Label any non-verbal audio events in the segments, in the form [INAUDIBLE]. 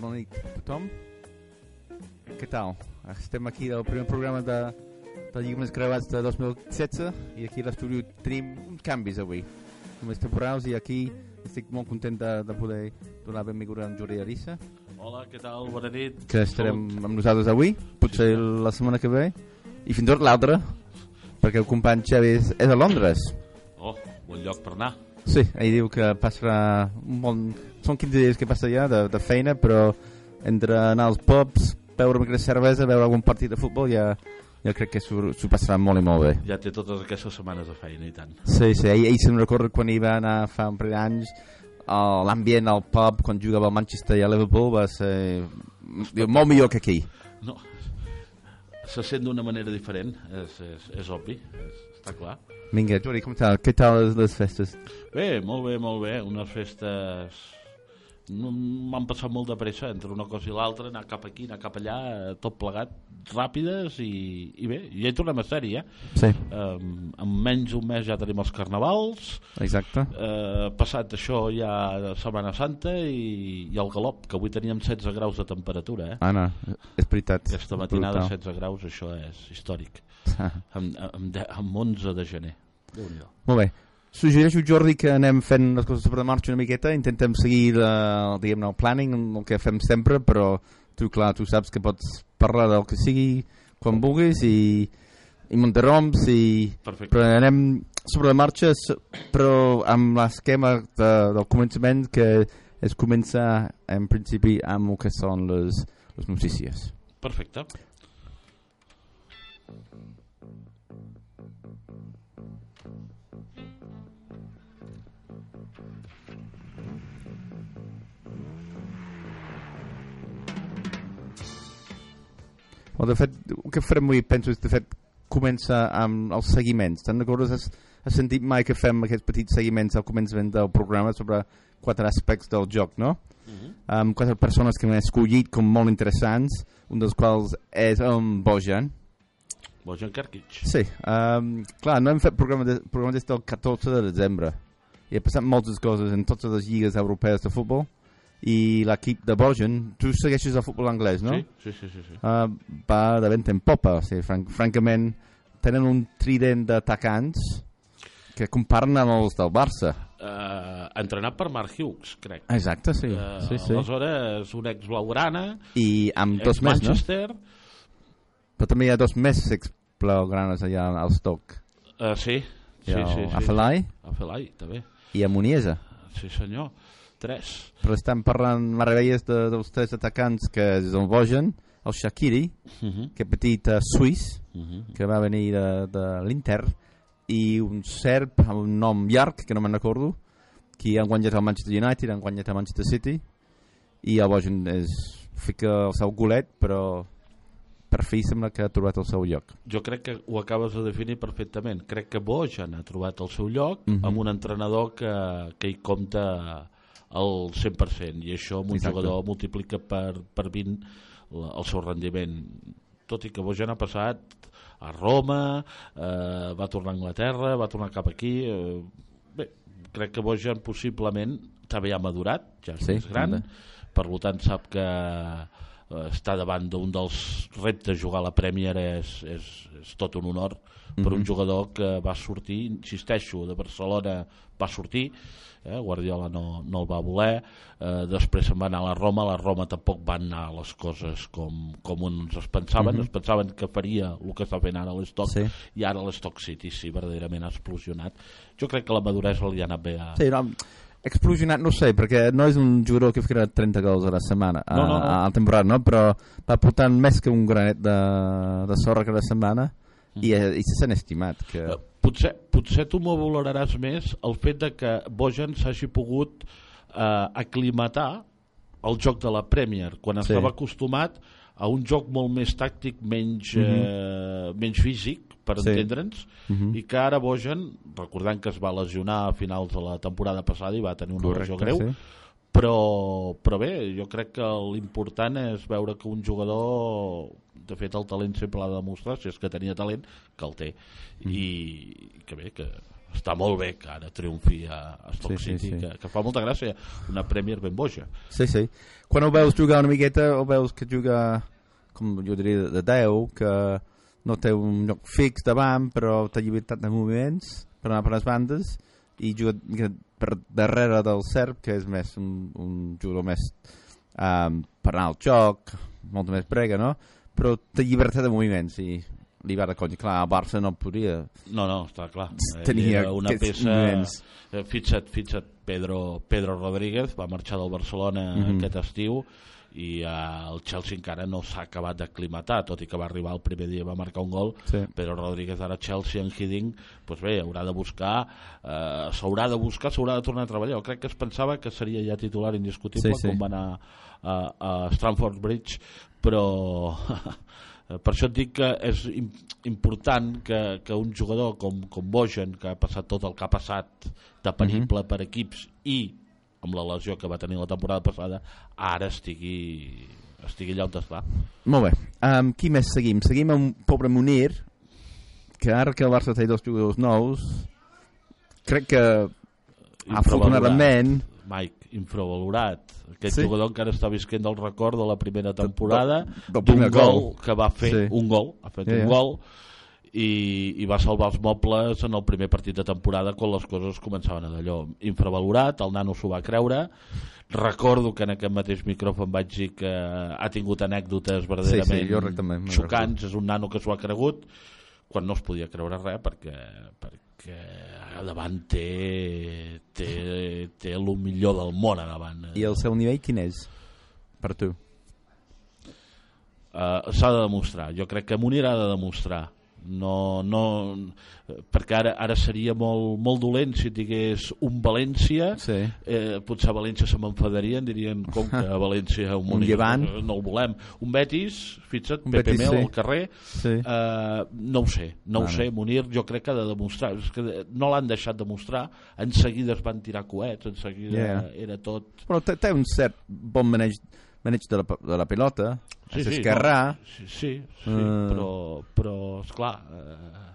Bona nit a tothom. Què tal? Estem aquí del primer programa de, de Lligams Gravats de 2016 i aquí a l'estudi tenim uns canvis avui, només temporals i aquí estic molt content de, de poder donar benvinguda a en Jordi Arissa Hola, què tal? Bona nit. que estarem amb nosaltres avui, potser la setmana que ve i fins i tot l'altra perquè el company Xavi és, és a Londres Oh, bon lloc per anar. Sí, ell diu que passarà un bon... Són 15 dies que passa ja de, de feina, però entre anar als pubs, beure una cervesa, veure algun partit de futbol, ja, ja crec que s'ho passarà molt i molt bé. Ja té totes aquestes setmanes de feina i tant. Sí, sí, ell, ell se'n recorda quan hi va anar fa un parell d'anys, l'ambient al pub, quan jugava al Manchester i a Liverpool, va ser diu, molt millor que aquí. No, se sent d'una manera diferent, és, és, és obvi, és, està clar. Vinga, Jordi, com tal? Què tal les, les festes? Bé, molt bé, molt bé, unes festes... No, M'han passat molt de pressa entre una cosa i l'altra, anar cap aquí, anar cap allà, eh, tot plegat, ràpides i, i bé, ja hi tornem a ser-hi, eh? Sí, Um, en menys d'un mes ja tenim els carnavals, exacte. eh, passat això ja Setmana Santa i, i el galop, que avui teníem 16 graus de temperatura, eh? Anna, és veritat. Aquesta matinada Brutal. 16 graus, això és històric. [LAUGHS] Amb, amb, amb 11 de gener. Molt bé. Suggereixo, Jordi, que anem fent les coses sobre marxa una miqueta, intentem seguir la, diguem el planning, el que fem sempre, però tu, clar, tu saps que pots parlar del que sigui quan vulguis i, i muntaroms i... Perfecte. Però anem sobre la marxa, però amb l'esquema de, del començament que es comença en principi amb el que són les, les notícies. Perfecte. Well, de fet, el que farem avui, penso, és de fet comença amb els seguiments. Te'n recordes? Has, has sentit mai que fem aquests petits seguiments al començament del programa sobre quatre aspectes del joc, no? Uh -huh. Amb quatre persones que hem escollit com molt interessants, un dels quals és en Bojan. Bojan Kerkic. Sí, um, clar, no hem fet programa, de, programa des del 14 de desembre i ha passat moltes coses en totes les lligues europees de futbol i l'equip de Bojan, tu segueixes el futbol anglès, no? Sí, sí, sí. sí, sí. uh, va de vent en popa. O sigui, franc francament, tenen un trident d'atacants que comparen amb els del Barça. Uh, entrenat per Mark Hughes, crec. Exacte, sí. Eh, sí, sí. Aleshores, un ex-blaugrana, I amb dos més, no? ex-Manchester... Però també hi ha dos més explaugranes allà al Stock. Uh, sí, sí, sí, sí. Afelai A Felai, també. i a Muniesa. Sí, senyor. Tres. Però estan parlant meravelles de, dels tres atacants que el Bojan, el Shakiri, Uh -huh. que petit uh, suís, Uh -huh. que va venir de, de l'Inter, i un serb amb un nom llarg, que no me'n recordo, que han guanyat el Manchester United, han guanyat el Manchester City, i el Bojan és, fica el seu golet, però per fi sembla que ha trobat el seu lloc. Jo crec que ho acabes de definir perfectament. Crec que Bojan ha trobat el seu lloc Mhm. amb un entrenador que, que hi compta al 100% i això amb un Exacte. jugador multiplica per, per 20 la, el seu rendiment. Tot i que Bojan ha passat a Roma, eh, va tornar a Anglaterra, va tornar cap aquí... Eh, bé, crec que Bojan possiblement també ha madurat, ja és Sí, més gran, també. per tant sap que estar davant d'un dels reptes jugar a la Premier és, és, és tot un honor per Mhm. un jugador que va sortir, insisteixo, de Barcelona va sortir, eh, Guardiola no, no el va voler, eh, després se'n va anar a la Roma, a la Roma tampoc van anar les coses com, com uns es pensaven, Mhm. es pensaven que faria el que està fent ara l'Stock Sí. i ara l'Stock City sí, verdaderament ha explosionat. Jo crec que la maduresa li ha anat bé a... Sí, no, explosionat no sé, perquè no és un jugador que ficarà 30 gols a la setmana, a, No, no, no. a, la temporada, no? però va portant més que un granet de, de sorra cada setmana i, eh, i se sent estimat. Que... Eh, Potser, potser tu m'ho valoraràs més el fet de que Bojan s'hagi pogut eh, aclimatar al joc de la Premier, quan Sí. estava acostumat a un joc molt més tàctic, menys, eh, menys físic, per. Sí. entendre'ns, Mhm. i que ara Bojan, recordant que es va lesionar a finals de la temporada passada i va tenir una lesió greu, sí. però, però bé, jo crec que l'important és veure que un jugador de fet el talent sempre l'ha de demostrar si és que tenia talent, que el té Mm. i que bé, que està molt bé que ara triomfi a, a Stoke Sí, sí, City, sí. Que, que fa molta gràcia una Premier ben boja Sí, sí. Quan ho veus jugar una miqueta, o veus que juga, com jo diria, de 10, que no té un lloc fix davant, però té llibertat de moviments per anar per les bandes, i juga per darrere del Serb, que és més un, un jugador més um, per anar al joc, molta més brega, no? Però té llibertat de moviments, i li va de conya. Clar, el Barça no podia no, no, està clar Ell tenir era una peça moviments. eh, fixa't, fixa't Pedro, Pedro Rodríguez va marxar del Barcelona Mhm. aquest estiu i eh, el Chelsea encara no s'ha acabat d'aclimatar tot i que va arribar el primer dia va marcar un gol Sí. Pedro Rodríguez ara Chelsea en Hiddink doncs bé, haurà de buscar eh, s'haurà de buscar, s'haurà de tornar a treballar jo crec que es pensava que seria ja titular indiscutible Sí, sí. com va anar a, a Stamford Bridge però [LAUGHS] per això et dic que és im important que, que un jugador com, com Bojan que ha passat tot el que ha passat de perible per equips i amb la lesió que va tenir la temporada passada ara estigui estigui allà on està Molt bé. Um, qui més seguim? Seguim amb un pobre Munir, que ara que el Barça té dos jugadors nous, crec que afortunadament... Mike, infravalorat aquest Sí? jugador encara està visquent del record de la primera temporada d'un gol que va fer Sí. un gol, ha fet Ja, un gol i, i va salvar els mobles en el primer partit de temporada quan les coses començaven a d'allò infravalorat, el nano s'ho va creure recordo que en aquest mateix micròfon vaig dir que ha tingut anècdotes verdaderament jo crec també, xocants, és un nano que s'ho ha cregut quan no es podia creure res perquè, perquè a davant té, té, té el millor del món a davant I el seu nivell quin és? Per tu? uh, s'ha de demostrar jo crec que Munir ha de demostrar no, no, perquè ara, ara seria molt, molt dolent si digués un València Sí. eh, potser a València se m'enfadarien dirien com que a València un, Munir, Llevant. no el volem un Betis, fixa't, Un Pepe Betis, Mel sí. al carrer Sí. Uh, no ho sé, no ho sé Munir jo crec que ha de demostrar és que no l'han deixat demostrar en seguida es van tirar coets en seguida Yeah. era tot Però té, té un cert bon maneig, maneig de, la, de la pilota, sí, és esquerrà, no, sí, sí, sí Eh. però, però esclar uh,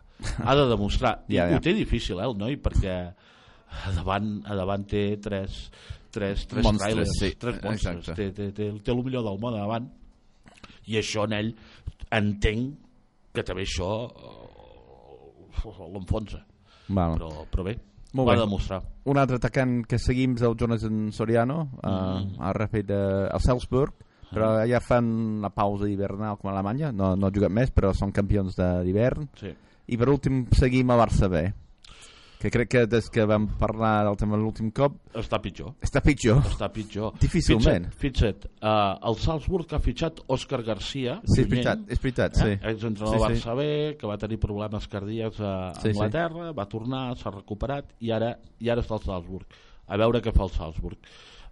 ha de demostrar. [LAUGHS] Ja, ja. ho té difícil eh, el noi perquè a davant, a davant té tres tres, tres Monstres, trailers, sí, tres monstres. exacte. té, té, té, té el millor del món a davant. I això en ell entenc que també això eh, l'enfonsa. Però, però bé, Molt bé. de demostrar Un altre atacant que seguim és el Jonathan Soriano, uh, Mm. al ràpid de, al Salzburg, però ja fan la pausa hivernal com a Alemanya, no, no ha jugat més, però són campions d'hivern. sí. I per últim seguim a Barça B, que crec que des que vam parlar del tema l'últim cop, està pitjor està pitjor. està pitjor Difícilment. fixa't, fixa't uh, el Salzburg ha fitxat Òscar Garcia Sí, és veritat, és veritat, sí. eh? exentrenador Sí, sí. Barça B que va tenir problemes cardíacs a Sí, sí. Anglaterra va tornar, s'ha recuperat i ara, i ara està al Salzburg a veure què fa el Salzburg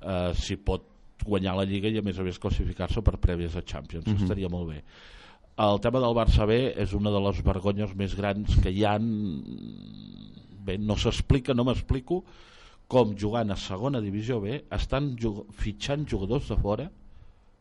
uh, si pot guanyar la Lliga i a més a més classificar-se per prèvies a Champions Mhm. estaria molt bé el tema del Barça B és una de les vergonyes més grans que hi han bé, no s'explica, no m'explico com jugant a segona divisió B estan jug fitxant jugadors de fora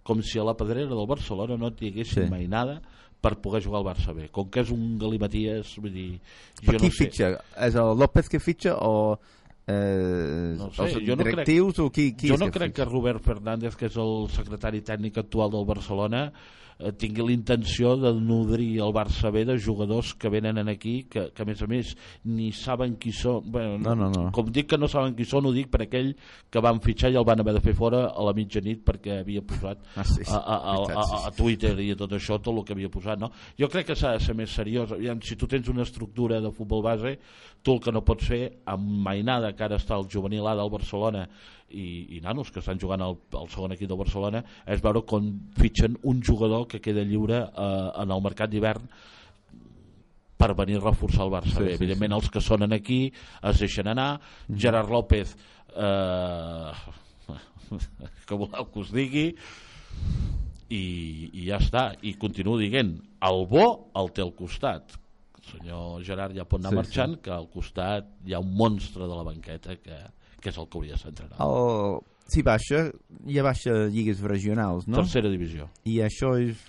com si a la pedrera del Barcelona no tinguessin Sí. mai nada per poder jugar al Barça B com que és un galimaties vull dir, Per jo qui no sé fitxa? És el López que fitxa o eh, No sé, els jo no crec- directius o qui, qui jo no que crec que fitxa? Robert Fernández que és el secretari tècnic actual del Barcelona eh, tingui la intenció de nodrir el Barça B de jugadors que venen en aquí que, que a més a més ni saben qui són bueno, No, no, no. com dic que no saben qui són ho dic per aquell que van fitxar i el van haver de fer fora a la mitjanit perquè havia posat [LAUGHS] Ah, sí, sí, a, a, a, a, a Twitter i a tot això tot el que havia posat no? jo crec que s'ha de ser més seriós Aviam, si tu tens una estructura de futbol base tu el que no pots fer amb Mainada que ara està el juvenil A del Barcelona i, i nanos que estan jugant al, al segon equip del Barcelona és veure com fitxen un jugador que queda lliure eh, en el mercat d'hivern per venir a reforçar el Barça Sí, B. sí, Evidentment els que sonen aquí es deixen anar. Gerard López eh, [LAUGHS] que voleu que us digui i, i ja està i continuo dient, el bo el té al costat el senyor Gerard ja pot anar Sí, sí, marxant que al costat hi ha un monstre de la banqueta que, que és el que hauria de ser entrenat El, si baixa, ja baixa lligues regionals, no? tercera divisió I això és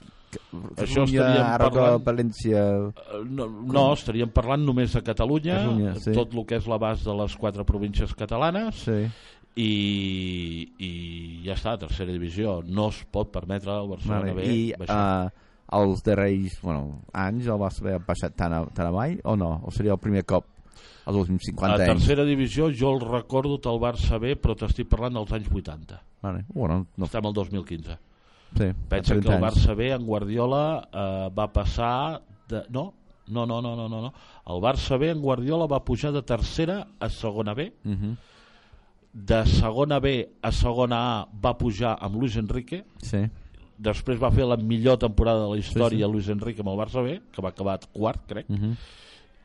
Això estaríem parlant- València... Eh, No, no, estaríem parlant només de Catalunya, Catalunya, sí. tot el que és l'abast de les quatre províncies catalanes, Sí. i, i ja està, tercera divisió. No es pot permetre al Barcelona Vale. B I baixar. uh, els darrers bueno, anys el Barça B ha baixat tan, a, tan avall o no? O seria el primer cop als últims 50 a anys? tercera divisió jo el recordo del Barça B, però t'estic parlant dels anys 80. Vale. Bueno, no, Estem al 2015. sí, Pensa 30 que el anys. Barça B en Guardiola eh, va passar de... No, no, no, no, no, no, no. El Barça B en Guardiola va pujar de tercera a segona B. Mhm. De segona B a segona A va pujar amb Luis Enrique. Sí. Després va fer la millor temporada de la història Sí, sí. Luis Enrique amb el Barça B, que va acabar quart, crec. Mhm.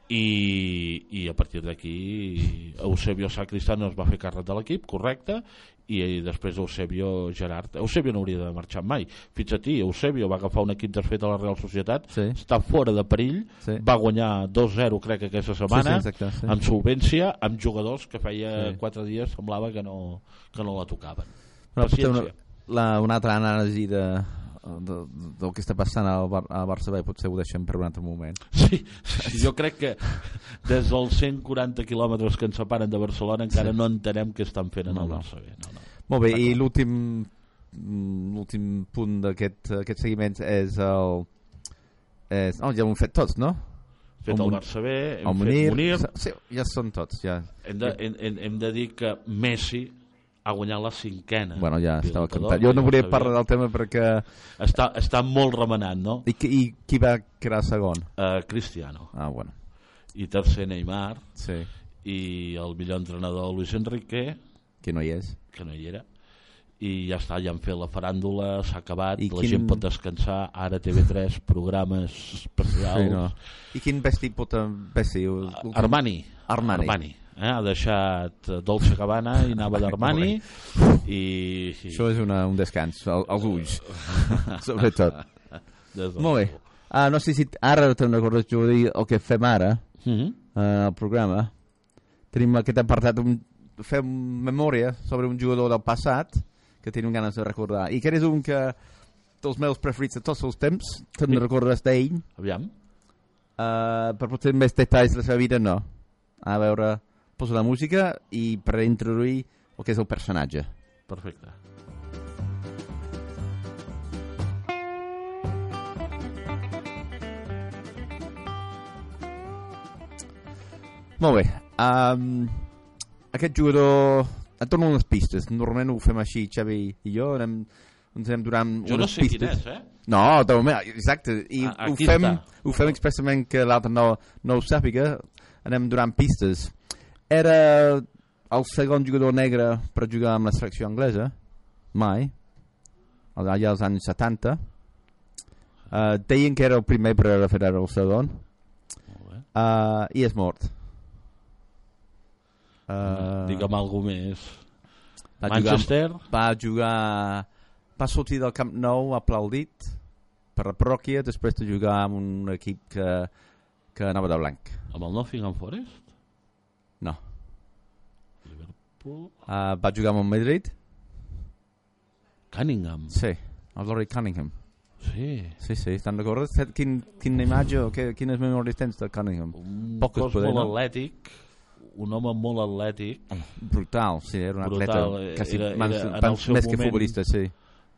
I, i a partir d'aquí Eusebio Sacristano es va fer càrrec de l'equip, correcte, i després Eusebio Gerard. Eusebio no hauria de marxar mai. Fins a ti, Eusebio va agafar un equip desfet a la Real Societat, Sí. està fora de perill, Sí. va guanyar 2-0 crec aquesta Sí, sí, setmana, exacte, sí. amb solvència, amb jugadors que feia Sí. 4 dies semblava que no, que no la tocaven. Però una, la, una altra anàlisi de, de, del que està passant al, Bar al Barça B potser ho deixem per un altre moment. Sí, sí, jo crec que des dels 140 quilòmetres que ens separen de Barcelona encara no entenem què estan fent en No, el. Barça B. No, no. Molt bé, i l'últim mm, l'últim punt d'aquest aquest seguiment és el... És, oh, ja ho hem fet tots, no? Fet El el Barça B, hem el fet Munir, Munir, Sí, ja són tots, ja. hem de, hem, hem de dir que Messi ha guanyat la cinquena. Bueno, ja estava cantat. Jo no volia parlar del tema perquè... Està, està molt remenat, no? I, i qui va quedar segon? Uh, Cristiano. Ah, bueno, I tercer Neymar. sí, I el millor entrenador Luis Enrique, que no hi és. que no hi era. I ja està, ja han fet la faràndula, s'ha acabat, I la quin- gent pot descansar, ara TV3, [LAUGHS] programes especials... Sí, no. I quin vestit pot vestir? L'últim- Armani. Armani. Armani. Eh? Ha deixat eh, Dolce Gabbana i anava d'Armani i, i Això és una, un descans, al, als ulls, [LAUGHS] sobretot. Molt bé. Ah, no sé si ara te'n recordes, Jordi, el que fem ara, Mhm. eh, al programa. Tenim aquest apartat, un, fem memòria sobre un jugador del passat que tenim ganes de recordar. I que és un que dels meus preferits de tots els temps, te'n Sí. recordes d'ell, Aviam. uh, per potser més detalls de la seva vida, no. A veure, poso la música i per introduir el que és el personatge. Perfecte. Molt bé. Um, aquest jugador... Et dono unes pistes. Normalment ho fem així, Xavi i jo. Anem, ens anem donant Jo no unes sé quin pistes. és, eh? No, de moment, exacte. I Ah, ho, fem, està. ho fem expressament que l'altre no, no ho sàpiga. Anem donant pistes. Era el segon jugador negre per jugar amb la selecció anglesa. Mai. Allà als anys 70. Uh, deien que era el primer però era fer el segon. Uh, I és mort. Uh, Digue'm alguna més. va jugar, Manchester, va jugar va sortir del Camp Nou aplaudit per la parròquia després de jugar amb un equip que, que anava de blanc amb el Nottingham Forest, Liverpool, uh, va jugar amb el Madrid Cunningham. sí, el Laurie Cunningham Sí. sí, sí, estan d'acord? Quin, quina imatge o que, quines memòries tens de Cunningham? Un Poc cos poder, molt no? atlètic, un home molt atlètic, brutal, sí, era un Brutal, atleta eh, quasi, era- era el seu més que moment- futbolista sí.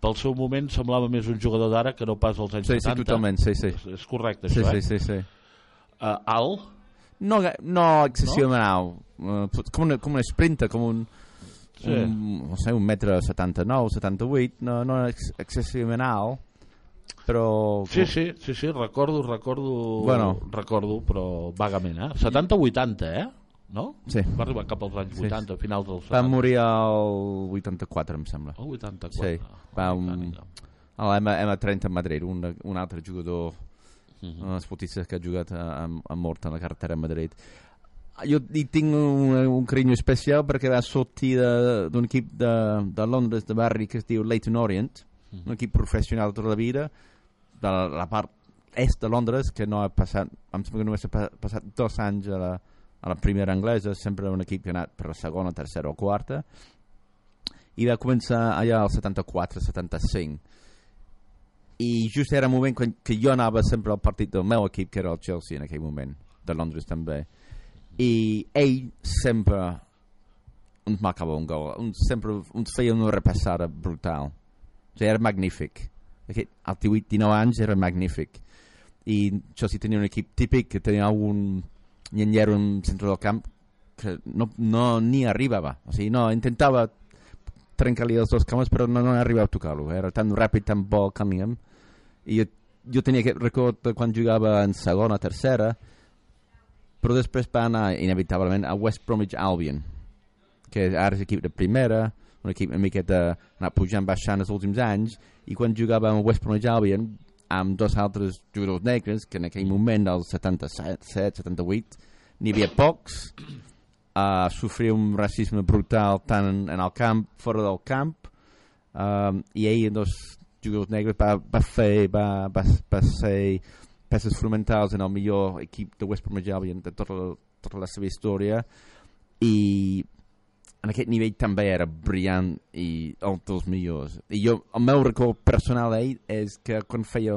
pel seu moment semblava més un jugador d'ara que no pas als anys sí, sí, 70. totalment sí, sí. És, és correcte, Sí, això, sí, eh? sí, sí. Uh, alt, No, no excessivament no? uh, com, una, com un sprinter, com un, Sí. un, no sé, un metre 79, 78, no, no ex excessivament alt, però... Sí, sí, sí, sí, recordo, recordo, Bueno. recordo, però vagament, eh? 70-80, eh? No? Sí. Va arribar cap als anys Sí. 80, finals dels Va 70. morir al 84, em sembla. El 84. Sí, va un- Cunningham. A la M M30 a Madrid, un, un altre jugador, Mhm. un dels esportistes que ha jugat a, a, a mort a la carretera a Madrid. Jo hi tinc un, un carinyo especial perquè va sortir de- d'un equip de, de Londres, de barri, que es diu Leighton Orient, Mhm. un equip professional tota la vida, de la, la part est de Londres, que no ha passat, em sembla que només ha pa- passat dos anys a la, a la primera anglesa, sempre un equip que ha anat per la segona, tercera o quarta, i va començar allà al 74-75. i just era el moment quan, que jo anava sempre al partit del meu equip, que era el Chelsea en aquell moment, de Londres també. I ell sempre ens marcava un gol, uns, sempre ens feia una repassada brutal. O sigui, era magnífic. Aquest, als 18-19 anys era magnífic. I Chelsea tenia un equip típic, que tenia algun nyanyero en centre del camp que no, no ni arribava. O sigui, no, intentava trencar-li els dos cames, però no, no arribava a tocar-lo. Era tan ràpid, tan bo Cunningham. I jo, jo tenia aquest record quan jugava en segona, tercera, però després va anar inevitablement a West Bromwich Albion, que ara és equip de primera, un equip una miqueta anat pujant, baixant els últims anys, i quan jugava amb West Bromwich Albion, amb dos altres jugadors negres, que en aquell moment, dels 77, 78, n'hi havia pocs, uh, sofrir un racisme brutal tant en, en el camp, fora del camp, um, i ell, dos jugadors negres, va, va fer, va, va, va ser peces fonamentals en el millor equip de West Bromwich Albion de tota la, tota la seva història. I en aquest nivell també era brillant i un dels millors. I jo, el meu record personal d'ell és que quan feia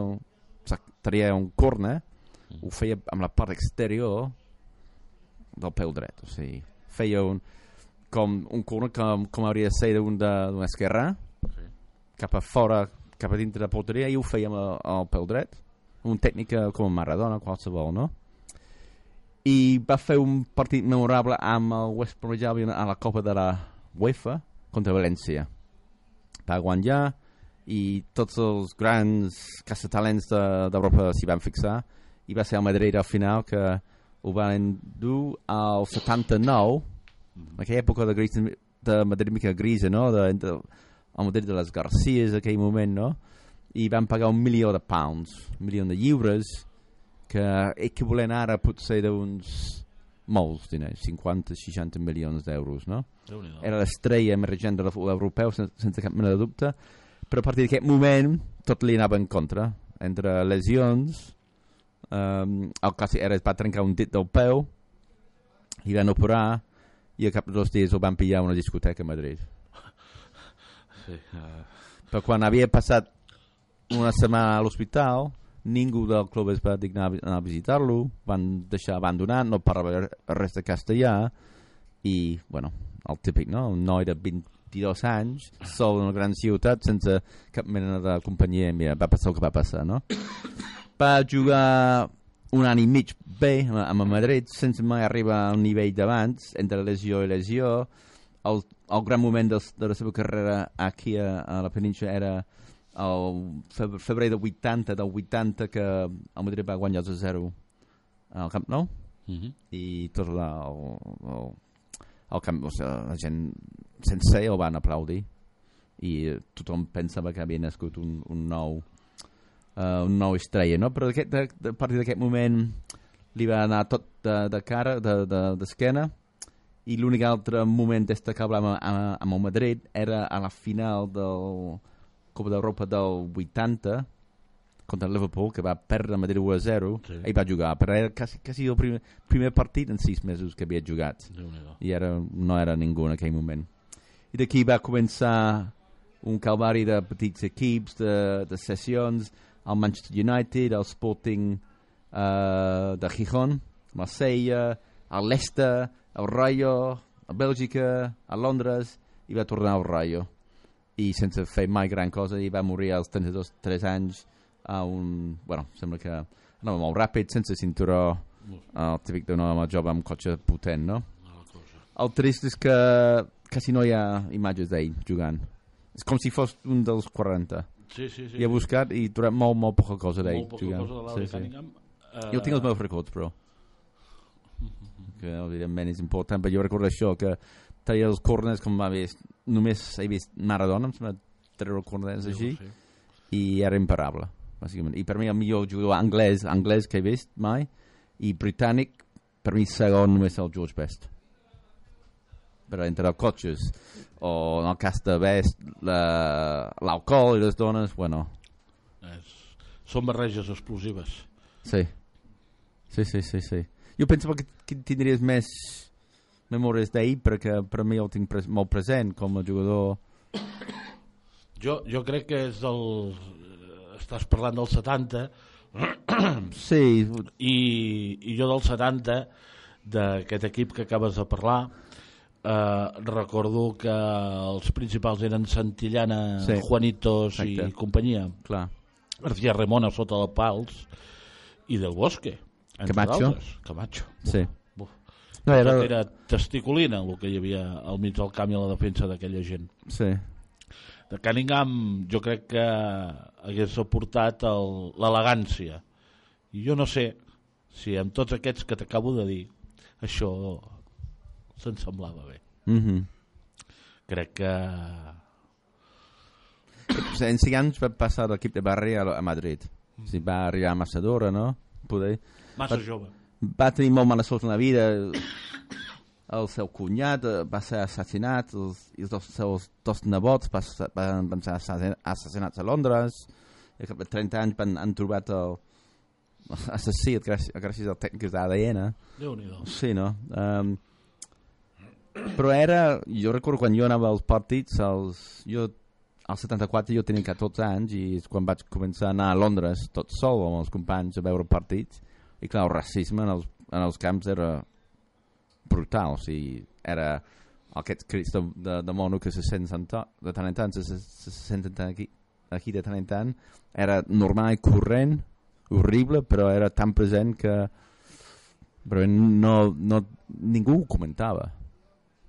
tenia un corner ho feia amb la part exterior del peu dret o sigui, feia un com un corner com, com hauria de ser d'un d'un esquerrà Sí. cap a fora, cap a dintre de la porteria i ho feia amb el, el peu dret un tècnic com Maradona qualsevol no? i va fer un partit memorable amb el West Bromwich Albion a la Copa de la UEFA contra València va guanyar i tots els grans caçatalents de- d'Europa s'hi van fixar i va ser el Madrid al final que ho van dur al 79 en aquella època de, gris, de Madrid mica grisa no? de, de, el Madrid de les Garcies aquell moment no? I van pagar un milió de pounds un milió de lliures que equivalent ara potser d'uns molts diners, 50-60 milions d'euros no? Era l'estrella emergent de l'europeu europeu sense, sense cap mena de dubte. Però a partir d'aquest moment tot li anava en contra. Entre lesions um, el cas era es va trencar un dit del peu i van operar i al cap de dos dies el van pillar a una discoteca a Madrid. Sí, uh, però quan havia passat una setmana a l'hospital ningú del club es va dignar a vi- a visitar-lo van deixar abandonat, no parlava res de castellà i, bueno, el típic, no? Un noi de 22 anys, sol en una gran ciutat, sense cap mena de companyia, mira, va passar el que va passar, no? Va jugar un any i mig bé amb el Madrid, sense mai arribar a un nivell d'abans, entre lesió i lesió. El, el gran moment del, de la seva carrera aquí a, a la península era el febrer, del 80, del 80 que el Madrid va guanyar 2 a 0 al Camp Nou uh -huh. i tot la, el, el, el camp, o sigui, la gent sense el van aplaudir i tothom pensava que havia nascut un, un nou uh, un nou estrella no? però aquest, de, de, a partir d'aquest moment li va anar tot de, de cara d'esquena de, d'esquena i l'únic altre moment destacable amb, amb, amb el Madrid era a la final del Copa d'Europa del 80 contra el Liverpool, que va perdre a Madrid 1 a 0 Sí. ell va jugar, però era quasi, quasi el primer, primer partit en sis mesos que havia jugat. I era, no era ningú en aquell moment. I d'aquí va començar un calvari de petits equips de, de sessions al Manchester United, al Sporting uh, de Gijón Marsella, al Leicester al Rayo, a Bèlgica a Londres i va tornar al Rayo i sense fer mai gran cosa i va morir als 32 3 anys a un, bueno, sembla que anava molt ràpid, sense cinturó el típic d'un home jove amb cotxe potent, no? El trist és que quasi no hi ha imatges d'ell jugant. És com si fos un dels 40. Sí, sí, sí. I he buscat i trobat molt, molt poca cosa d'ell jugant. cosa de l'Ali Cunningham. Eh, Jo tinc els meus records, però [LAUGHS] que evidentment és important, però jo recordo això, que tenia els corners com va vist, només he vist Maradona, em sembla treure corners així, Sí. i era imparable, bàsicament. I per mi el millor jugador anglès, anglès que he vist mai, i britànic, per mi segon només el George Best. Però entre els cotxes, o en el cas de Best, la- l'alcohol i les dones, bueno, És... Són barreges explosives. sí. Sí, sí, sí, sí. Jo pensava que, que tindries més memòries d'ell, perquè per mi el tinc pres molt present com a jugador. Jo, jo crec que és eh, estàs parlant del 70 Sí, i, i jo del 70 d'aquest equip que acabes de parlar eh, recordo que els principals eren Santillana, Sí. Juanitos Exacte. i companyia clar. García Remona sota el pals i del Bosque entre Camacho. Camacho Sí. No, era... Tot era testiculina el que hi havia al mig del camp i a la defensa d'aquella gent Sí. de Cunningham jo crec que hagués aportat el- l'elegància i jo no sé si amb tots aquests que t'acabo de dir això se'n semblava bé Mhm. crec que en 5 anys va passar l'equip de barri a, a Madrid. O sigui, va arribar massa d'hora, no? Poder... massa jove Va tenir molt mala sort en la vida. El seu cunyat eh, va ser assassinat, els, i els dos, seus dos nebots van, van ser assassin- assassinats a Londres. I cap de 30 anys van, han trobat el assassí gràcies, gràcies al tècnic d'ADN. Déu-n'hi-do Sí, no? Um, però era... Jo recordo quan jo anava als partits, als, jo, al 74 jo tenia 14 anys i quan vaig començar a anar a Londres tot sol amb els companys a veure partits i clar, el racisme en els, en els camps era brutal, o sigui, era aquests crits de, de, de mono que se senten de tant en tant, se, se, se senten aquí, aquí de tant en tant, era normal i corrent, horrible, però era tan present que però no, no, ningú ho comentava.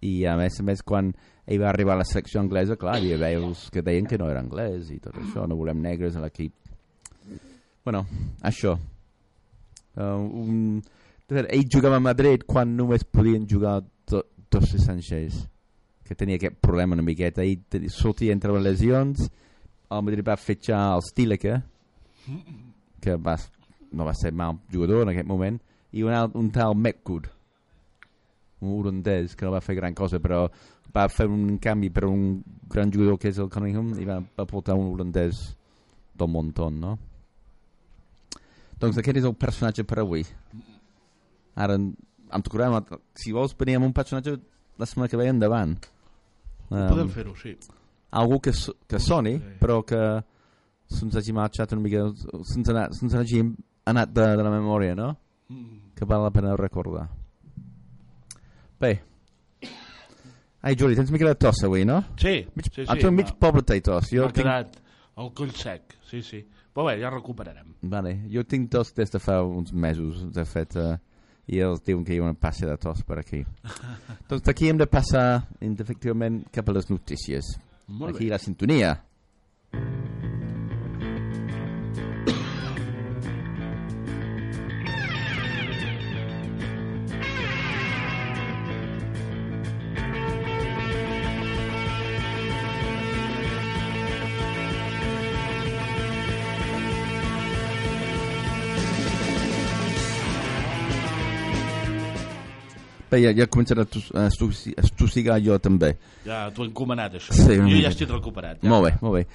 I a més a més quan ell va arribar a la selecció anglesa clar, hi havia els que deien que no era anglès i tot això, no volem negres a l'equip. Bueno, això uh, un... ell jugava a Madrid quan només podien jugar dos estrangers que tenia aquest problema una miqueta. Te- sortia entre les lesions. El Madrid va fitxar el Stileker que va, no va ser mal jugador en aquest moment. I un, al- un tal Metgood un holandès que no va fer gran cosa però va fer un canvi per un gran jugador que és el Cunningham i va, va portar un holandès del muntón no? Doncs aquest és el personatge per avui ara un altre- si vols venir amb un personatge la setmana que ve endavant Um, podem fer-ho, sí algú que, que soni, Sí. però que se'ns hagi marxat una mica, se'ns se'ns hagi anat de, de la memòria, no? Mm. Que val la pena recordar. Bé. Ai, Juli, tens mica de tos avui, no? sí, Mig, sí, sí a tu mig poble té tos. Jo m'ha tinc, quedat el coll sec sí, sí, però bé, ja recuperarem vale, jo tinc tos des de fa uns mesos, de fet, uh, i els diuen que hi ha una passa de tos per aquí. [LAUGHS] doncs d'aquí hem de passar, efectivament, cap a les notícies. molt aquí bé la sintonia. Bé, ja, ja començaré a, estossigar jo també. ja t'ho he encomanat això Sí, jo ja estic recuperat ja. Molt bé, molt bé.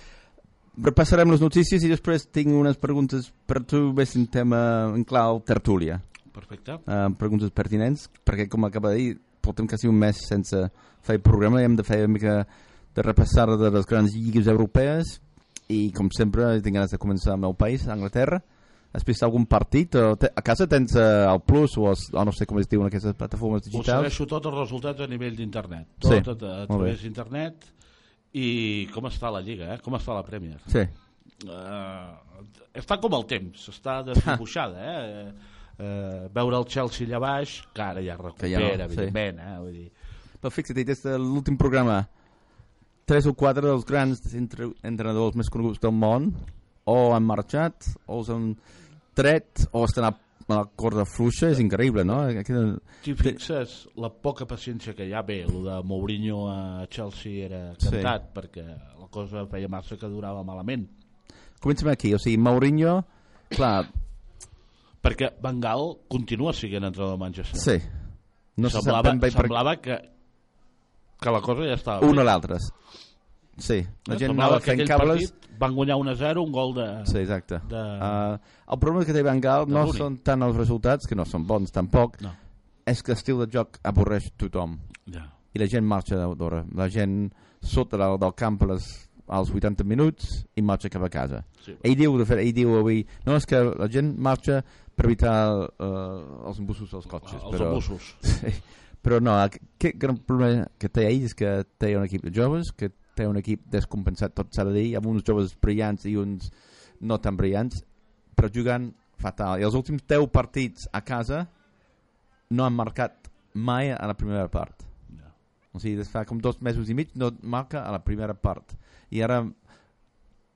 Repassarem les notícies i després tinc unes preguntes per tu, més un tema en clau tertúlia. perfecte Uh, preguntes pertinents, perquè com acaba de dir, portem quasi un mes sense fer programa i hem de fer una mica de repassar de les grans lligues europees i com sempre tinc ganes de començar amb el país, Anglaterra. Has vist algun partit? O te, a casa tens uh, el Plus o, els, o no sé com es diuen aquestes plataformes Ho digitals? segueixo tot els resultats a nivell d'internet. Sí, Tot a, a través d'internet. I com està la Lliga, eh? Com està la Premier? Sí. Uh, està com el temps, està desdibuixada, eh? Uh, veure el Chelsea allà baix, que ara ja Que ja recupera, no, sí. evidentment, eh? Vull dir, Però fixa't, des de l'últim programa, tres o quatre dels grans entre, entrenadors més coneguts del món o han marxat, o s'han tret, o estan a, a la corda fluixa, és increïble, no? Aquesta, si fixes la poca paciència que hi ha, bé, el de Mourinho a Chelsea era cantat, perquè la cosa feia massa que durava malament. comencem aquí, o sigui, Mourinho, clar, Perquè Van Gaal continua sent entrenador del Manchester. sí, no se sap semblava, ben bé per semblava que, que la cosa ja estava un bé. o l'altre. Sí, la gent Semblava anava fent cables... van guanyar 1 a 0, un gol de... Sí, exacte. de... Uh, el problema que té Van Gaal de no són tant els resultats, que no són bons tampoc, No. és que l'estil de joc avorreix tothom. Ja. i la gent marxa d'hora. La gent sota del, del camp les als 80 minuts i marxa cap a casa. Sí. Ell diu, de fet, ell diu avui, no, és que la gent marxa per evitar uh, els embussos dels cotxes. Els però, abusos. [LAUGHS] Sí, però no, aquest gran problema que té ell és que té un equip de joves, que té un equip descompensat, tot s'ha de dir, amb uns joves brillants i uns no tan brillants, però jugant fatal. I els últims 10 partits a casa no han marcat mai a la primera part. Ja. O sigui, des fa com dos mesos i mig no marca a la primera part. I ara,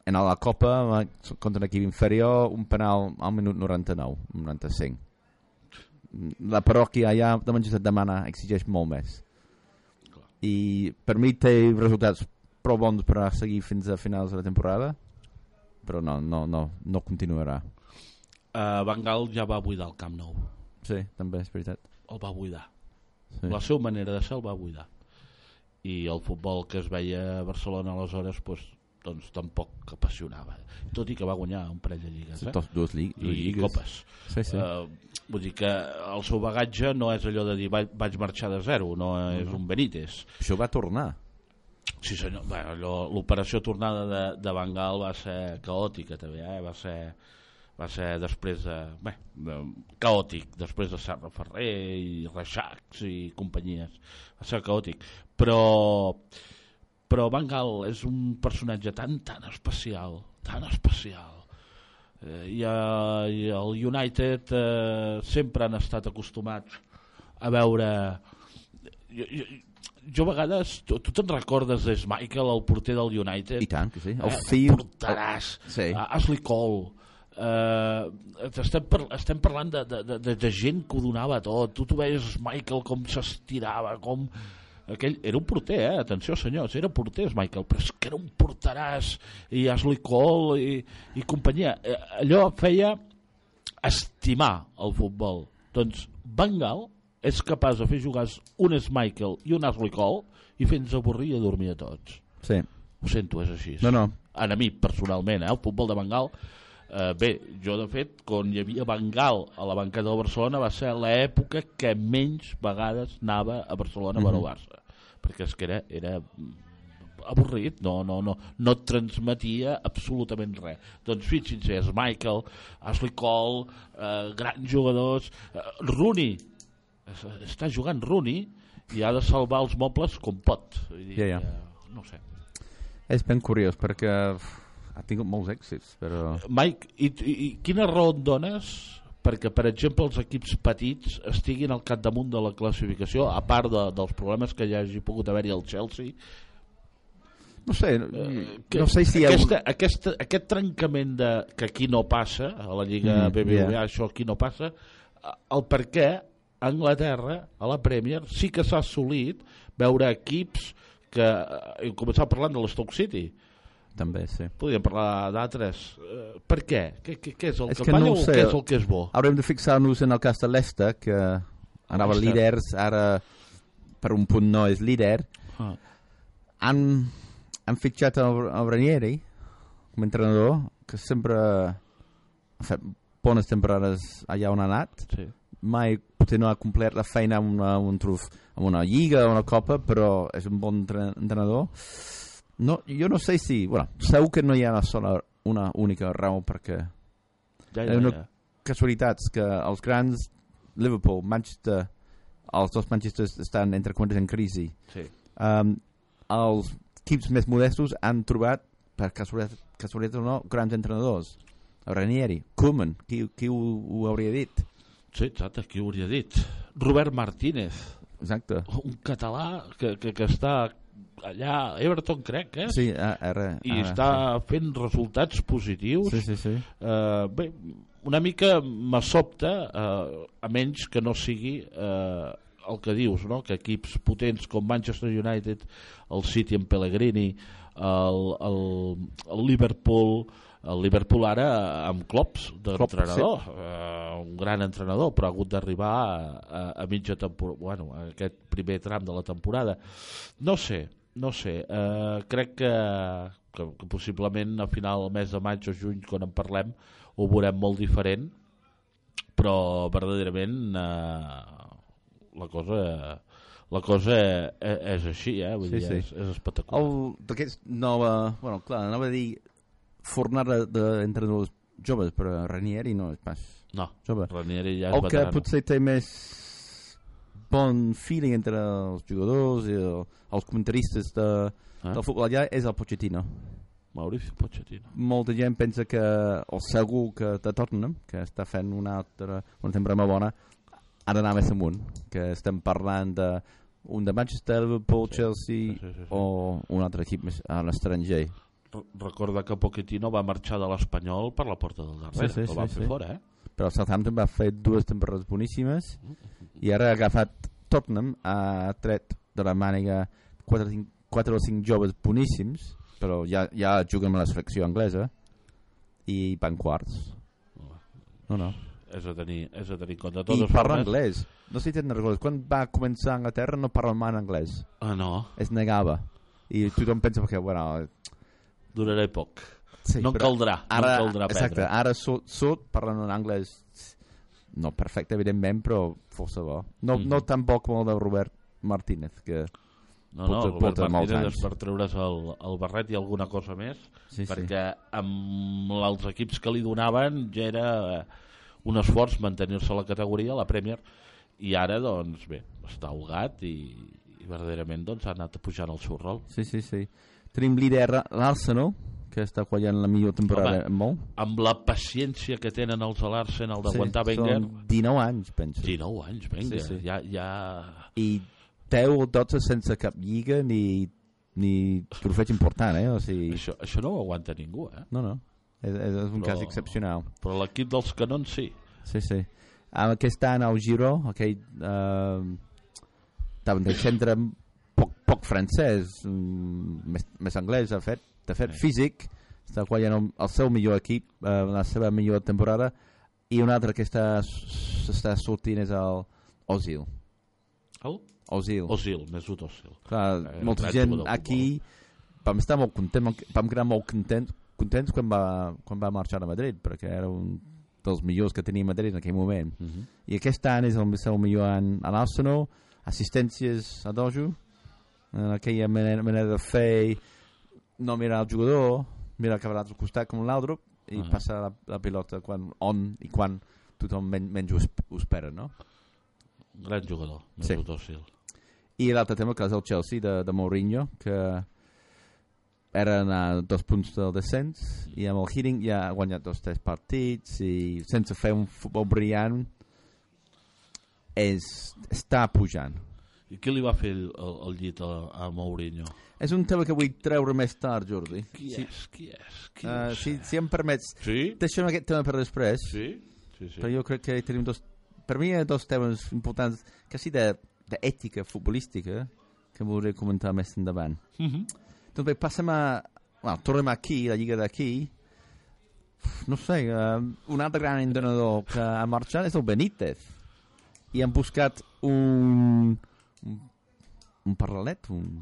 en la Copa, contra un equip inferior, un penal al minut 99, 95. La parròquia allà de Manchester demana, exigeix molt més. I per mi té resultats prou bons per a seguir fins a finals de la temporada, però no, no, no, no continuarà. Uh, Van Gaal ja va buidar el Camp Nou. Sí, també és veritat. El va buidar. Sí. La seva manera de ser el va buidar. I el futbol que es veia a Barcelona aleshores pues, doncs tampoc apassionava. Tot i que va guanyar un parell de lligues. Eh? Dos, dues, llig dues I lligues. copes. Sí, sí. Eh, vull dir que el seu bagatge no és allò de dir vaig, vaig marxar de zero, no és un Benítez. Això va tornar. Sí senyor, allò- l'operació tornada de, de Bengal va ser caòtica també, eh? va ser va ser després de, bé, de, caòtic, després de Serra Ferrer i Reixacs i companyies, va ser caòtic, però però Van Gaal és un personatge tan, tan especial, tan especial. Eh, i, a, I el United eh, sempre han estat acostumats a veure... Jo, jo, jo a vegades, tu, tu te'n recordes de Michael, el porter del United? I tant, que sí. El Eh, fill... portaràs Sí. a Ashley Cole eh, estem, par estem parlant de, de, de, de gent que ho donava tot tu, tu veies Michael com s'estirava com aquell, era un porter eh? atenció senyors, era porter Michael però és que era un portaràs i Ashley Cole i, i companyia eh, allò feia estimar el futbol doncs Van Gaal és capaç de fer jugar un Michael i un Ashley Cole i fer-nos avorrir i a dormir a tots Sí. ho sento, és així No, no. en a mi personalment, eh? el futbol de Bengal eh, bé, jo de fet quan hi havia Bengal a la banqueta del Barcelona va ser l'època que menys vegades anava a Barcelona a veure el Barça perquè és que era, era mm, avorrit, no, no, no, no et transmetia absolutament res. Doncs fixin-se, és Michael, Ashley Cole, eh, grans jugadors, eh, Rooney, està jugant Rooney i ha de salvar els mobles com pot. Vull dir, Ja, ja. no sé. És ben curiós perquè ha tingut molts èxits, però... Mike, i, i, quina raó et dones perquè, per exemple, els equips petits estiguin al capdamunt de la classificació, a part de, dels problemes que hi hagi pogut haver-hi al Chelsea? No sé, Eh, que- no sé si hi ha... aquesta, aquesta, aquest trencament de, que aquí no passa, a la Lliga Mm, BBVA yeah. això aquí no passa, el per què a Anglaterra, a la Premier, sí que s'ha assolit veure equips que... eh, Hem començat parlant de l'Stoke City, També, sí. podríem parlar d'altres. Eh, per què? Què, què, què és el És que, que falla no o sé. què és el que és bo? Haurem de fixar-nos en el cas de l'Esta, que anava Leicester. líders, ara per un punt no és líder. Ah. Han, han fitxat el, el Ranieri com a entrenador, que sempre ha fet bones temporades allà on ha anat. Sí. Mai potser no ha complert la feina amb una, un truf, amb una lliga o una copa, però és un bon entre- entrenador. No, jo no sé si... Bueno, segur que no hi ha una, sola, una única raó perquè Ja, ja, no- ja. casualitats que els grans Liverpool, Manchester els dos Manchester estan entre cometes en crisi Sí. um, els equips més modestos han trobat per casualitat, casualitat o no grans entrenadors Ranieri, Koeman qui, qui ho, ho hauria dit sí, exacte, qui ho hauria dit? Robert Martínez, exacte un català que, que, que està allà a Everton, crec, eh? sí, a- ara, I ara, està fent resultats positius. sí. sí, sí, sí. Eh, bé, una mica me sobta, eh, a menys que no sigui eh, el que dius, no? que equips potents com Manchester United, el City en Pellegrini, el, el, el Liverpool, el Liverpool ara amb Klopp d'entrenador, eh, un gran entrenador, però ha hagut d'arribar a, a, a mitja temporada, bueno, a aquest primer tram de la temporada. No sé, no sé, eh, crec que, que, que possiblement a final del mes de maig o juny, quan en parlem, ho veurem molt diferent, però verdaderament eh, la cosa la cosa és, és així, eh? Vull Sí, dir, sí. És, és espectacular. El d'aquests nova... Bueno, clar, anava a dir fornada d'entrenadors joves, però Ranieri no és pas No, jove. Ranieri ja és el que veterano. potser té més bon feeling entre els jugadors i el, els comentaristes de, Eh? del futbol allà és el Pochettino. Mauricio Pochettino. Molta gent pensa que, o segur que de Tottenham, que està fent una altra, una temporada molt bona, ha d'anar més amunt, que estem parlant de un de Manchester, Liverpool, Sí, Chelsea sí, sí, sí. o un altre equip més a l'estranger. Re- Recorda que Pochettino va marxar de l'Espanyol per la porta del darrere, Sí, sí, el van sí, fer sí. fora, eh? Però el Southampton va fer dues temporades boníssimes i ara ha agafat Tottenham, ha tret de la màniga 4 o 5, 4 o 5 joves boníssims, però ja, ja juguen a la selecció anglesa i van quarts. No, no. És a tenir, és a tenir en compte. De I totes parla formes- anglès. No sé si tenen recordes. Quan va començar a Anglaterra no parla mai anglès. Ah, no, Es negava. I tothom pensa que, bueno... duraré poc. Sí, no caldrà, Ara, no caldrà exacte, prendre. ara surt, surt parlant en anglès no perfecte, evidentment, però força bo. No, Mhm. no tan bo com el de Robert Martínez, que No, no, porta- Robert porta molts Martínez anys. per treure's el, el barret i alguna cosa més, sí, sí. perquè amb els equips que li donaven ja era eh, un esforç mantenir-se a la categoria, a la Premier, i ara, doncs, bé, està ahogat i, i verdaderament doncs, ha anat pujant el seu rol. sí, sí, sí. Tenim líder l'Arsenal, que està guanyant la millor temporada Home. molt. Amb la paciència que tenen els a l'Arsenal d'aguantar sí, Wenger, Són 19 anys, penso. 19 anys, vinga, Sí, sí. ja... ja... I 10 o 12 sense cap lliga ni, ni trofeig important, eh? O sigui, Això, això no ho aguanta ningú, eh? no, no. És, és un Però- cas excepcional. Però l'equip dels canons sí. Sí, sí. Aquest any al Giro, aquell... Eh, davant del centre poc, francès, mm, més, més anglès, de fet, de fet Sí. físic, està guanyant el, el seu millor equip, eh, la seva millor temporada, i un altre que està, s'està sortint és el Ozil. El? Ozil. Osil, Mesut Osil. Clar, Eh, molta gent aquí vam estar molt contents, vam quedar molt contents, contents quan, va, quan va marxar a Madrid, perquè era un dels millors que tenia Madrid en aquell moment. Uh -huh. I aquest any és el seu millor any a l'Arsenal, assistències a dojo, en aquella manera, manera de fer, no mirar el jugador, mirar cap a l'altre costat com l'altre, i Ah. passar la, la pilota quan, on i quan tothom men, menys ho, ho espera, no? Gran jugador, Sí. Mesut Osil. I l'altre tema que és el Chelsea de, de Mourinho, que eren a dos punts del descens i amb el Heating ja ha guanyat dos tres partits i sense fer un futbol brillant és, està pujant. I qui li va fer el, el, el llit a, a Mourinho? És un tema que vull treure més tard, Jordi. Qui Sí, és? Qui és? Qui uh, és? si, si em permets, Sí? deixem aquest tema per després, Sí? Sí, sí. però jo crec que tenim dos, per mi hi ha dos temes importants, quasi d'ètica futbolística, que voldré comentar més endavant. Uh -huh. Doncs bé, passem a... Bueno, tornem aquí, la lliga d'aquí. No sé, uh, un altre gran entrenador que ha marxat és el Benítez. I han buscat un... un, un parlet, un,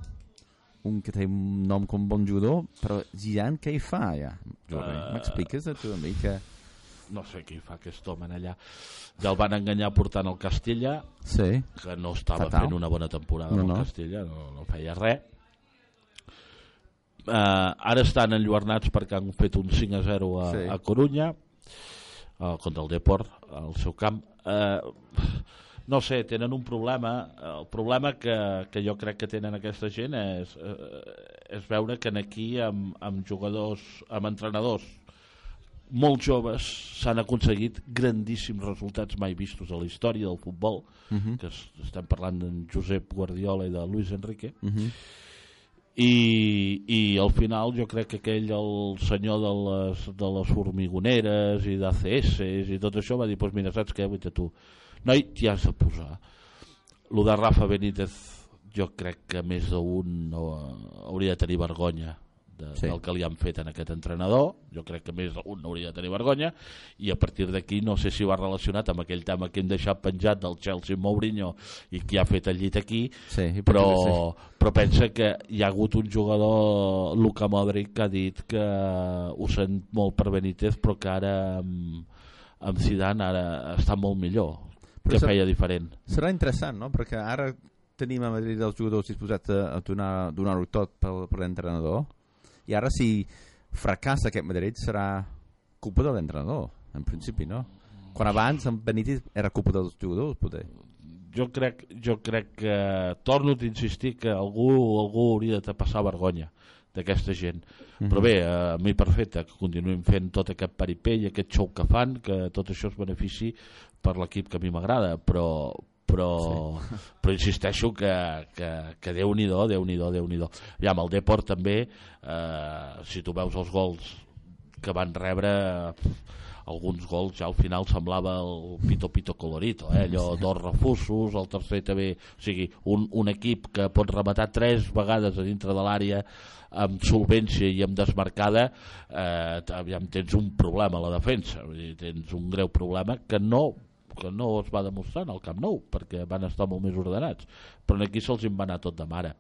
un que té un nom com bon jugador, però Zidane què hi fa ja? Jordi, Eh, M'expliques a tu a mi que... No sé què hi fa aquest home allà. Ja el van enganyar portant el Castella, Sí, que no estava Fatal. fent una bona temporada No, amb el no. Castella, no, no feia res. Uh, ara estan enlluernats perquè han fet un 5 a 0 a, Sí. a Corunya uh, contra el Deport al seu camp uh, no sé, tenen un problema el problema que, que jo crec que tenen aquesta gent és, uh, és veure que en aquí amb, amb jugadors amb entrenadors molt joves s'han aconseguit grandíssims resultats mai vistos a la història del futbol uh -huh. que es- estem parlant d'en Josep Guardiola i de Luis Enrique Uh -huh. i, i al final jo crec que aquell el senyor de les, de les formigoneres i d'ACS i tot això va dir, doncs mira, saps què, vull tu noi, t'hi has de posar el de Rafa Benítez jo crec que més d'un no, hauria de tenir vergonya de, Sí. del que li han fet en aquest entrenador jo crec que més d'un hauria de tenir vergonya i a partir d'aquí no sé si va relacionat amb aquell tema que hem deixat penjat del Chelsea Mourinho i qui ha fet el llit aquí Sí, però, sí. però pensa que hi ha hagut un jugador Luka Modric que ha dit que ho sent molt per Benítez però que ara amb, amb Zidane ara està molt millor Però que feia diferent Serà interessant, no? Perquè ara tenim a Madrid els jugadors disposats a, a donar- donar-ho tot per, per l'entrenador i ara si fracassa aquest Madrid serà culpa de l'entrenador, en principi, no? Quan abans en Benítez era culpa dels jugadors, poder. jo crec, jo crec que torno a insistir que algú, algú hauria de passar vergonya d'aquesta gent però bé, a mi perfecte que continuïn fent tot aquest paripé i aquest show que fan, que tot això es benefici per l'equip que a mi m'agrada però, però, [LAUGHS] però insisteixo que, que, que Déu-n'hi-do, Déu-n'hi-do, déu nhi déu ja, amb el Deport també eh, si tu veus els gols que van rebre alguns gols ja al final semblava el pito pito colorito eh? allò dos refusos, el tercer també o sigui, un, un equip que pot rematar tres vegades a dintre de l'àrea amb solvència i amb desmarcada eh, aviam, tens un problema a la defensa vull dir, tens un greu problema que no que no es va demostrar en el Camp Nou perquè van estar molt més ordenats però aquí se'ls va anar tot de mare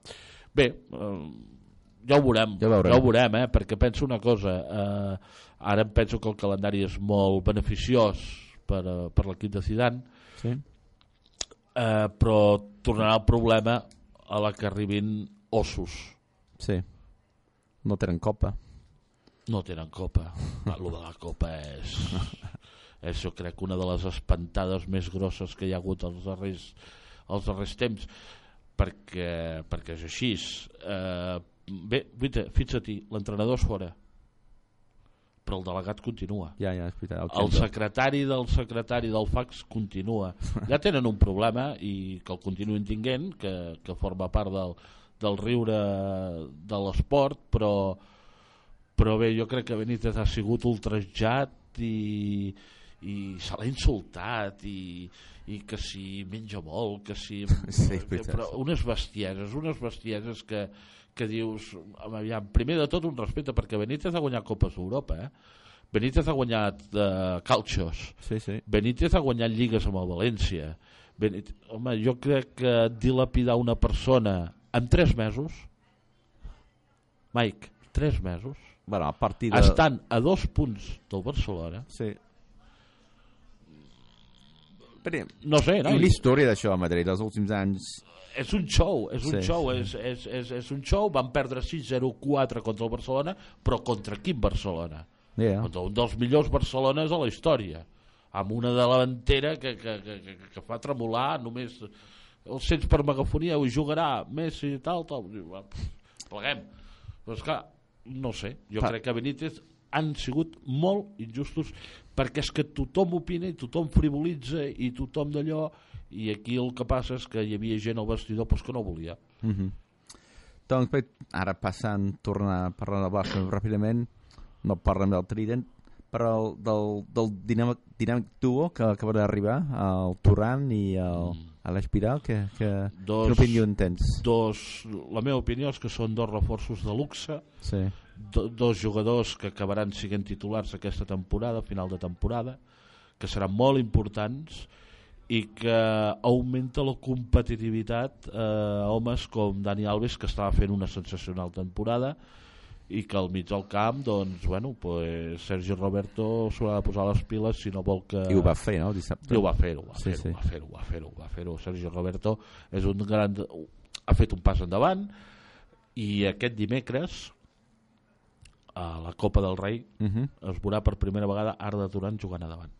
bé, eh, ja ho veurem, Ja veurem. ja ho veurem eh? perquè penso una cosa eh, ara em penso que el calendari és molt beneficiós per, eh, per l'equip de Zidane Sí? eh, però tornarà el problema a la que arribin ossos Sí. No tenen copa. no tenen copa Ah, lo de la copa és, [LAUGHS] és jo crec una de les espantades més grosses que hi ha hagut els darrers, els darrers temps perquè, perquè és així eh, bé, fixa't l'entrenador és fora però el delegat continua Ja, ja, és veritat. el Chendo. secretari del secretari del fax continua ja tenen un problema i que el continuïn tinguent que, que forma part del, del riure de l'esport però, però bé, jo crec que Benítez ha sigut ultrajat i, i se l'ha insultat i, i que si menja molt que si... [LAUGHS] Sí, veritat. però unes bestieses unes bestieses que, que dius aviam, primer de tot un respecte perquè Benítez ha guanyat Copes d'Europa eh? Benítez ha guanyat uh, calxos Sí, sí. Benítez ha guanyat lligues amb el València Benítez, home, jo crec que dilapidar una persona en 3 mesos Mike, 3 mesos Bueno, a partir de... estan a dos punts del Barcelona Sí. Però, no sé, no, una història d'això a Madrid els últims anys. és un show, és un Sí, show, és, és, és, és un show, van perdre 6-0-4 contra el Barcelona, però contra quin Barcelona? Yeah. Contra un dels millors Barcelones a la història, amb una davantera que, que, que, que, que fa tremolar només el sents per megafonia, ho jugarà Messi i tal, tal, pleguem. Però esclar, no sé, jo Pa- crec que Benítez han sigut molt injustos perquè és que tothom opina i tothom frivolitza i tothom d'allò i aquí el que passa és que hi havia gent al vestidor pues, que no volia Mm -hmm. Doncs bé, ara passant, tornar a parlar del Barça ràpidament, no parlem del Trident, però del, del dinàmic, dinàmic duo que acaba d'arribar, el Turan i el, Mm. Aleix Piral, que, que, Dos- quina opinió en tens? dos, la meva opinió és que són dos reforços de luxe Sí. do, dos jugadors que acabaran siguent titulars aquesta temporada, final de temporada, que seran molt importants i que augmenta la competitivitat eh, a homes com Dani Alves, que estava fent una sensacional temporada i que al mig del camp, doncs, bueno, pues, Sergi Roberto s'haurà de posar les piles si no vol que... I ho va fer, no, dissabte? I ho va fer, ho va fer, sí. ho va fer, ho va fer, ho va fer, Sergio Roberto és un gran... ha fet un pas endavant i aquest dimecres a la Copa del Rei Uh -huh. es veurà per primera vegada Arda Turan jugant a davant.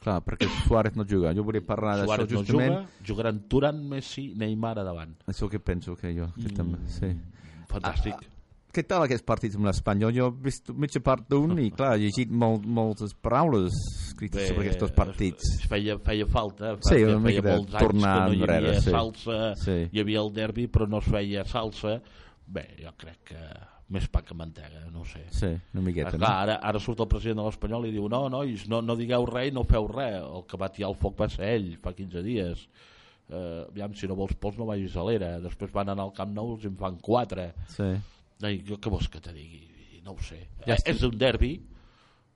Clar, perquè Suárez no juga. Jo volia parlar d'això Suárez no justament. juga, jugaran Turan, Messi, Neymar a davant. Això que penso que jo. Que també, sí. Fantàstic. Què tal aquests partits amb l'Espanyol? Jo he vist mitja part d'un i, clar, he llegit molt, moltes paraules escrites sobre aquests partits. Feia, feia falta, Sí, feia, una mica feia molts tornar anys que no hi enrere, havia sí. salsa, Sí. hi havia el derbi però no es feia salsa. Bé, jo crec que més pa que mantega, no sé. Sí, una miqueta, Clar, ara, ara surt el president de l'Espanyol i diu no, nois, no, no digueu res i no feu res. El que va tirar el foc va ser ell fa 15 dies. Eh, aviam, si no vols pols no vagis a l'era. Després van anar al Camp Nou i en fan 4. no? Sí, Ai, jo què vols que te digui? No ho sé. Ja està. és un derbi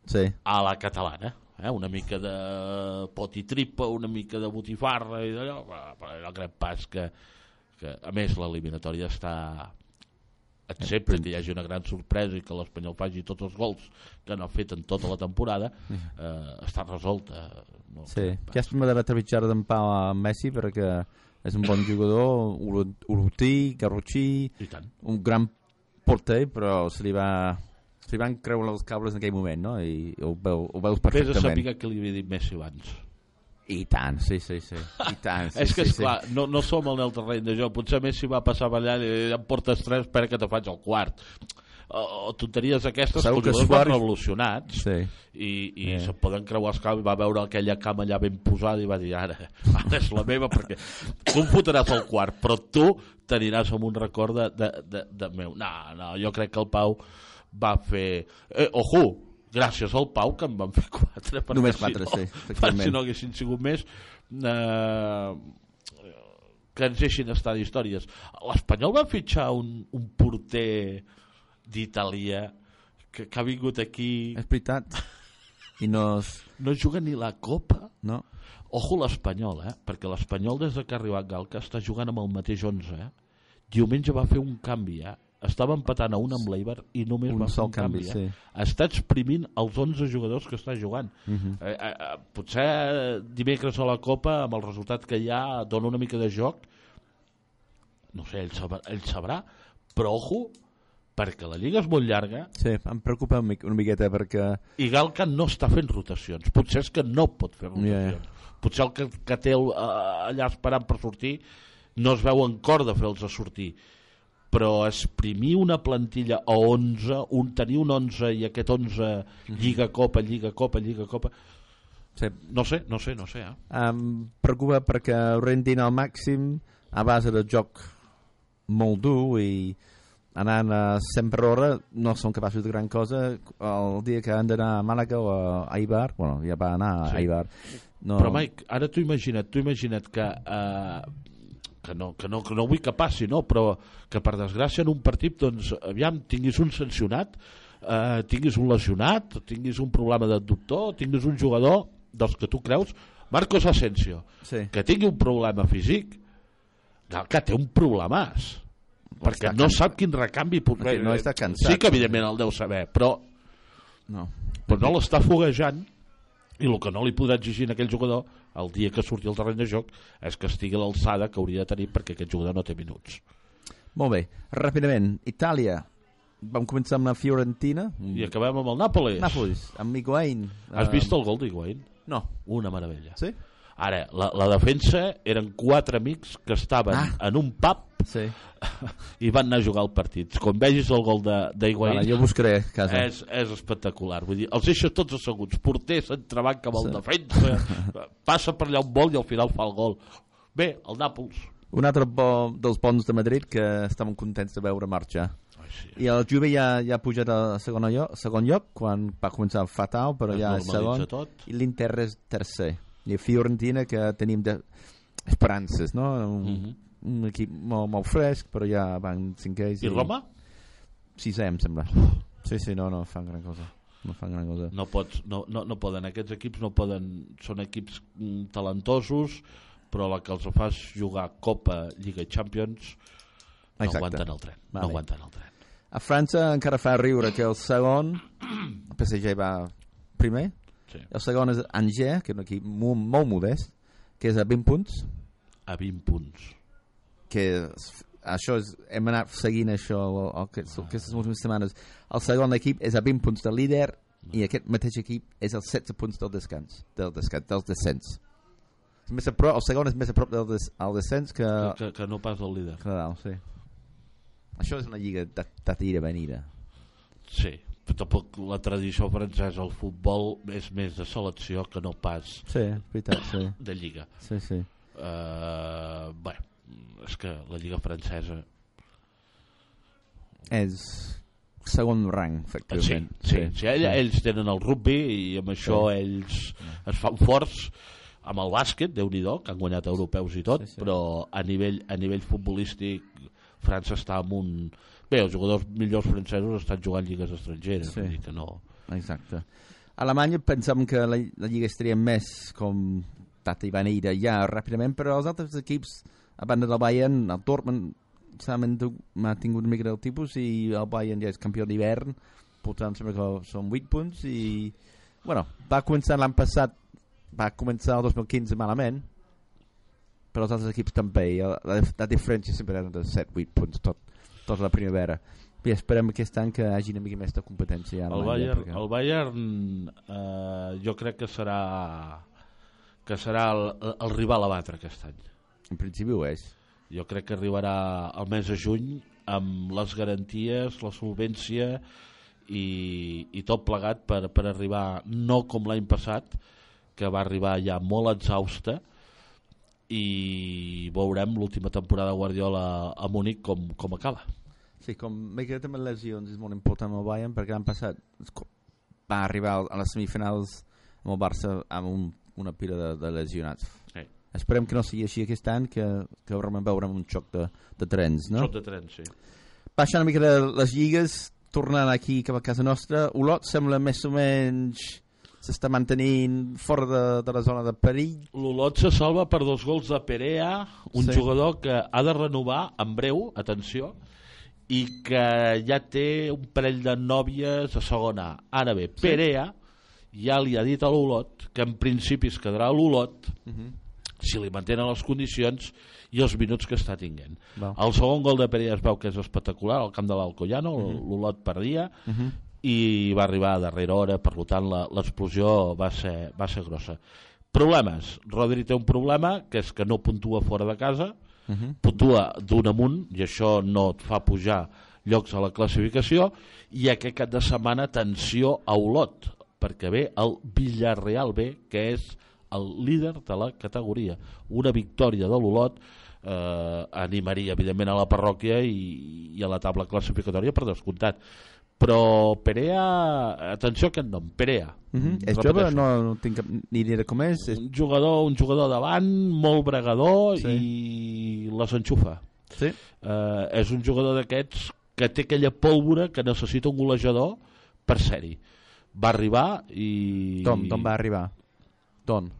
sí. a la catalana. Eh? Una mica de pot i tripa, una mica de botifarra i d'allò, però, no crec pas que, que a més l'eliminatòria està excepte que hi hagi una gran sorpresa i que l'Espanyol faci tots els gols que no ha fet en tota la temporada eh, està resolta no? Sí, ja estem d'haver trepitjat d'en Pau a Messi perquè és un bon jugador, Uru- Urruti, Garrotxí, un gran porter, però se li va se li van creure els cables en aquell moment, no? I ho, veu, ho veus Vés a perfectament. saber que li havia dit Messi abans. I tant, sí, sí, sí. I tant, sí, [LAUGHS] és que, sí, esclar, no, no som en el terreny de joc. Potser Messi va passar ballant i em portes tres, espera que te faig el quart. O, o tonteries aquestes Segur que que els jugadors van revolucionats Sí. i, i Yeah. se poden creuar els cables va veure aquella cama allà ben posada i va dir ara, [LAUGHS] ara és la meva perquè tu em fotràs el quart però tu t'aniràs amb un record de, de, de, de meu no, no, jo crec que el Pau va fer eh, ojo, gràcies al Pau que en van fer quatre Només si quatre, no, sí, [LAUGHS] si no haguessin sigut més eh, que ens deixin estar d'històries l'Espanyol va fitxar un, un porter d'Itàlia que, que ha vingut aquí És veritat. I no... És... no juga ni la Copa No? ojo l'Espanyol eh? perquè l'Espanyol des de que ha arribat Galca està jugant amb el mateix 11 eh? diumenge va fer un canvi eh? estava empatant a un amb l'Eibar i només Un va fer un canvi, canvi, eh? està exprimint els 11 jugadors que està jugant Mhm. eh, eh, eh, potser dimecres a la Copa amb el resultat que hi ha dona una mica de joc no sé, ell sabrà, ell sabrà però ojo perquè la Lliga és molt llarga. Sí, em preocupa una miqueta perquè... i Galca no està fent rotacions. Potser és que no pot fer rotacions ja. potser el que, que té el, eh, allà esperant per sortir no es veu en cor de fer-los a sortir. Però exprimir una plantilla a 11 un, tenir un 11 i aquest 11 Lliga Copa, Lliga Copa, Lliga Copa Sí, no sé, no sé, no sé eh? em preocupa perquè rendin al màxim a base de joc molt dur i anant a 100 per hora no són capaços de gran cosa el dia que han d'anar a Màlaga o a Eibar bueno, ja va anar a Sí. Eibar no, Però Mike, ara t'ho imagina't, t'ho imagina't que, eh, que, no, que, no, que no vull que passi, no? però que per desgràcia en un partit doncs, aviam, tinguis un sancionat, eh, tinguis un lesionat, tinguis un problema de doctor, tinguis un jugador dels que tu creus, Marcos Asensio, sí. que tingui un problema físic, que té un problemàs perquè no sap quin recanvi pot Perquè no està cansat. sí que evidentment el deu saber però no. però no l'està foguejant i el que no li podrà exigir a aquell jugador el dia que surti al terreny de joc és que estigui a l'alçada que hauria de tenir perquè aquest jugador no té minuts. Molt bé, ràpidament Itàlia. Vam començar amb la Fiorentina. I acabem amb el Nàpolis. Nàpolis, amb Higuaín. Has vist el gol d'Higuaín? no, una meravella. Sí? Ara, la, la defensa eren quatre amics que estaven Ah. en un pub sí. [LAUGHS] i van anar a jugar al partit. Quan vegis el gol d'Higuaín. Vale, jo buscaré casa. És, és espectacular. Vull dir, els deixes tots asseguts. Porter s'entrebanca amb el Sí. defensa. [LAUGHS] Passa per allà un vol i al final fa el gol. Bé, el Nàpols. Un altre bo dels bons de Madrid que estàvem contents de veure marxar Ai, sí. i el Juve ja, ja ha pujat a segon lloc, segon lloc quan va començar fatal però Es ja és segon. tot. i l'Inter és tercer i Fiorentina que tenim de... esperances no? un, Mhm. un equip molt, molt fresc però ja van cinquers I Roma? sisè em sembla sí, sí, no, no fan gran cosa no fan gran cosa No, pots, no, no, no poden, aquests equips no poden, són equips mm, talentosos, però la que els fas jugar Copa, Lliga i Champions no Exacte. aguanten el tren. Vale. No aguanten el tren. a França encara fa riure que el segon el PSG va primer Sí. el segon és Angers que és un equip molt, molt modest que és a 20 punts A 20 punts. que és- això és, hem anat seguint això el, el, aquests, aquestes últimes setmanes el segon equip és a 20 punts del líder i aquest mateix equip és els 16 punts del descans del, descans, del descens és més a prop, el segon és més a prop del des, el descens que, Que, que, que no pas el líder. que dalt, sí. això és una lliga de, de tira venida Sí, tampoc la tradició francesa al futbol és més de selecció que no pas sí, veritat, sí, [COUGHS] de lliga. sí, sí. Uh, bé, és que la lliga francesa és segon rang Sí, efectivament sí, sí. Ell, ells tenen el rugby i amb això Sí. ells es fan forts amb el bàsquet, déu nhi que han guanyat europeus i tot, Sí, sí. però a nivell, a nivell futbolístic França està amb un... Bé, els jugadors millors francesos estan jugant lligues estrangeres, Sí. vull dir que no... Exacte. A Alemanya pensàvem que la, la Lliga estaria més com Tata i Vanida ja ràpidament, però els altres equips, a banda del Bayern, el Dortmund s'ha mantu- m'ha tingut una mica del tipus i el Bayern ja és campió d'hivern, per tant sembla que són 8 punts i bueno, va començar l'any passat va començar el 2015 malament però els altres equips també. La, la diferència sempre era de 7-8 punts tot, tota la primavera. I esperem aquest any que hagi una mica més de competència. El Bayern, perquè... el Bayern eh, jo crec que serà que serà el, el rival a batre aquest any. En principi ho és. Jo crec que arribarà al mes de juny amb les garanties, la solvència i, i tot plegat per, per arribar, no com l'any passat, que va arribar ja molt exhausta, i veurem l'última temporada de Guardiola a Múnich com, com acaba. Sí, com m'he quedat amb lesions és molt important el Bayern perquè l'any passat va arribar a les semifinals amb el Barça amb un, una pila de, de lesionats. Sí. Esperem que no sigui així aquest any, que, que realment veurem un xoc de, de trens, no? Xoc de trens, sí. Baixant una mica de les lligues, tornant aquí cap a casa nostra, Olot sembla més o menys s'està mantenint fora de, de la zona de perill. L'Olot se salva per dos gols de Perea, un sí. jugador que ha de renovar en breu, atenció, i que ja té un parell de nòvies a segona Ara bé, sí. Perea ja li ha dit a l'Olot que en principi es quedarà a l'Olot uh mhm. -huh. si li mantenen les condicions i els minuts que està tinguent. Va. El segon gol de Perea es veu que és espectacular al camp de l'Alcoyano, uh mhm. -huh. l'Olot perdia uh mhm. -huh. I va arribar a darrera hora, per tant l'explosió va, ser, va ser grossa. Problemes. Rodri té un problema, que és que no puntua fora de casa, uh -huh. puntua d'un amunt i això no et fa pujar llocs a la classificació i aquest cap de setmana atenció a Olot perquè ve el Villarreal B que és el líder de la categoria una victòria de l'Olot eh, animaria evidentment a la parròquia i, i a la taula classificatòria per descomptat però Perea atenció a aquest nom, Perea uh -huh. és jove, no, no tinc cap, ni idea com és, és un jugador, un jugador davant molt bregador sí. i les enxufa sí. uh, és un jugador d'aquests que té aquella pólvora que necessita un golejador per ser-hi va arribar i... d'on va arribar? d'on?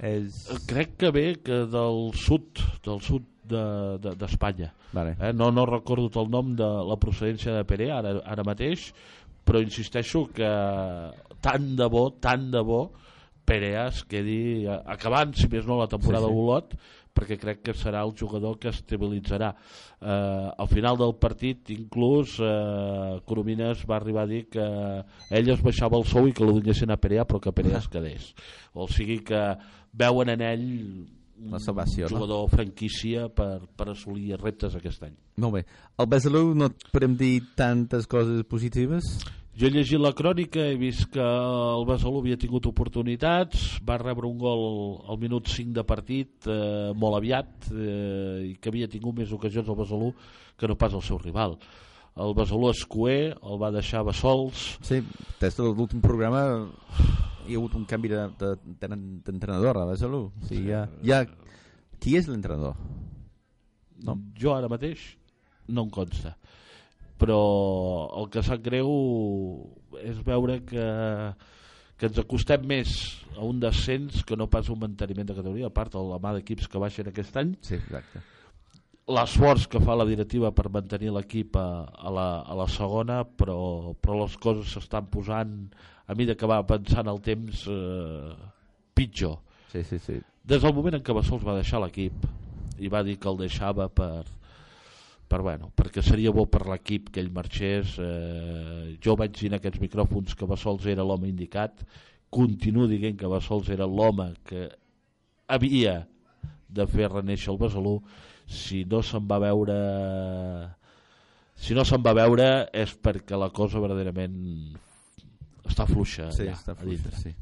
És... crec que ve que del sud del sud d'Espanya. De, de, vale. eh? no, no recordo el nom de la procedència de Pere ara, ara mateix, però insisteixo que tant de bo, tant de bo, Perea es quedi acabant, si més no, la temporada sí, sí. Olot, perquè crec que serà el jugador que estabilitzarà. Eh, al final del partit, inclús, eh, Coromines va arribar a dir que ell es baixava el sou i que el donessin a Perea, però que Perea es quedés. O sigui que veuen en ell la salvació, un jugador no? franquícia per, per assolir reptes aquest any. Molt bé. El Besalú no et podem dir tantes coses positives? Jo he llegit la crònica, he vist que el Besalú havia tingut oportunitats, va rebre un gol al minut 5 de partit eh, molt aviat eh, i que havia tingut més ocasions el Besalú que no pas el seu rival. El Besalú Escuer el va deixar Bessols. Sí, des de l'últim programa hi ha hagut un canvi d'entrenador de, de, a Besalú. O sigui, ja, ja... Qui és l'entrenador? No? Jo ara mateix no em consta. Però el que sap greu és veure que, que ens acostem més a un descens que no pas un manteniment de categoria, a part de la mà d'equips que baixen aquest any. Sí, exacte l'esforç que fa la directiva per mantenir l'equip a, a, la, a la segona però, però les coses s'estan posant a mesura que va pensant el temps eh, pitjor sí, sí, sí. des del moment en què Bassols va deixar l'equip i va dir que el deixava per, per bueno, perquè seria bo per l'equip que ell marxés eh, jo vaig dir en aquests micròfons que Bassols era l'home indicat continuo dient que Bassols era l'home que havia de fer reneixer el Besalú si no se'n va veure si no se'n va veure és perquè la cosa verdaderament està fluixa sí, allà, està fluixa, sí.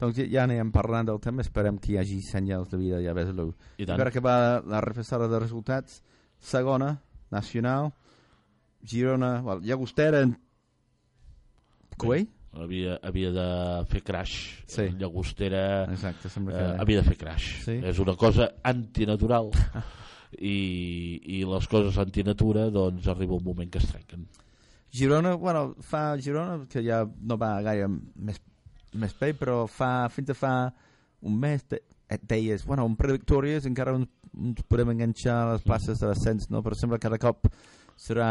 doncs ja anem parlant del tema esperem que hi hagi senyals de vida ja ves lo I, I per acabar la repassada de resultats segona, nacional Girona, well, Llagostera Coell? havia, havia de fer crash sí. Llagostera Exacte, sembla que... eh, havia de fer crash sí? és una cosa antinatural [LAUGHS] i, i les coses antinatura doncs arriba un moment que es trenquen Girona, bueno, fa Girona, que ja no va gaire més, més pell, però fa, fins a fa un mes de, deies, bueno, un victòries encara ens, ens podem enganxar a les places de l'ascens, no? però sembla que cada cop serà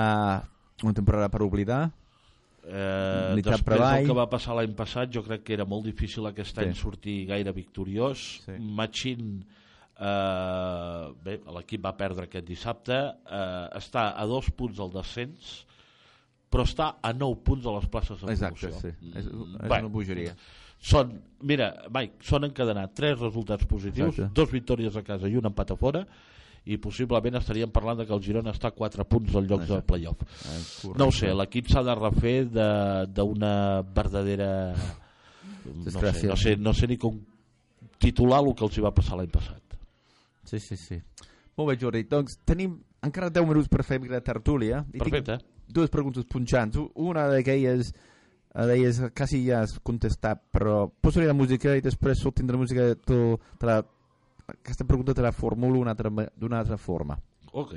una temporada per oblidar. Eh, després del que va passar l'any passat, jo crec que era molt difícil aquest sí. any sortir gaire victoriós. Sí. Machín eh, bé, l'equip va perdre aquest dissabte eh, està a dos punts del descens però està a 9 punts de les places de Exacte, promoció. sí. És, Mm, és bé, una bogeria. són, mira, Mike, són encadenat tres resultats positius, Exacte. dos victòries a casa i un empat a fora, i possiblement estaríem parlant de que el Girona està a 4 punts del lloc de Exacte. playoff. Eh. No ho sé, l'equip s'ha de refer de- d'una verdadera... No sé, no, sé, no sé ni com titular el que els hi va passar l'any passat. Sí, sí, sí. Molt bé, Jordi. Doncs tenim encara 10 minuts per fer la tertúlia. I Perfecte. dues preguntes punxants. Una d'aquelles eh, d'elles quasi ja has contestat, però posaré la música i després sortint de la música tu, te la, aquesta pregunta te la formulo una altra d'una altra forma. Ok.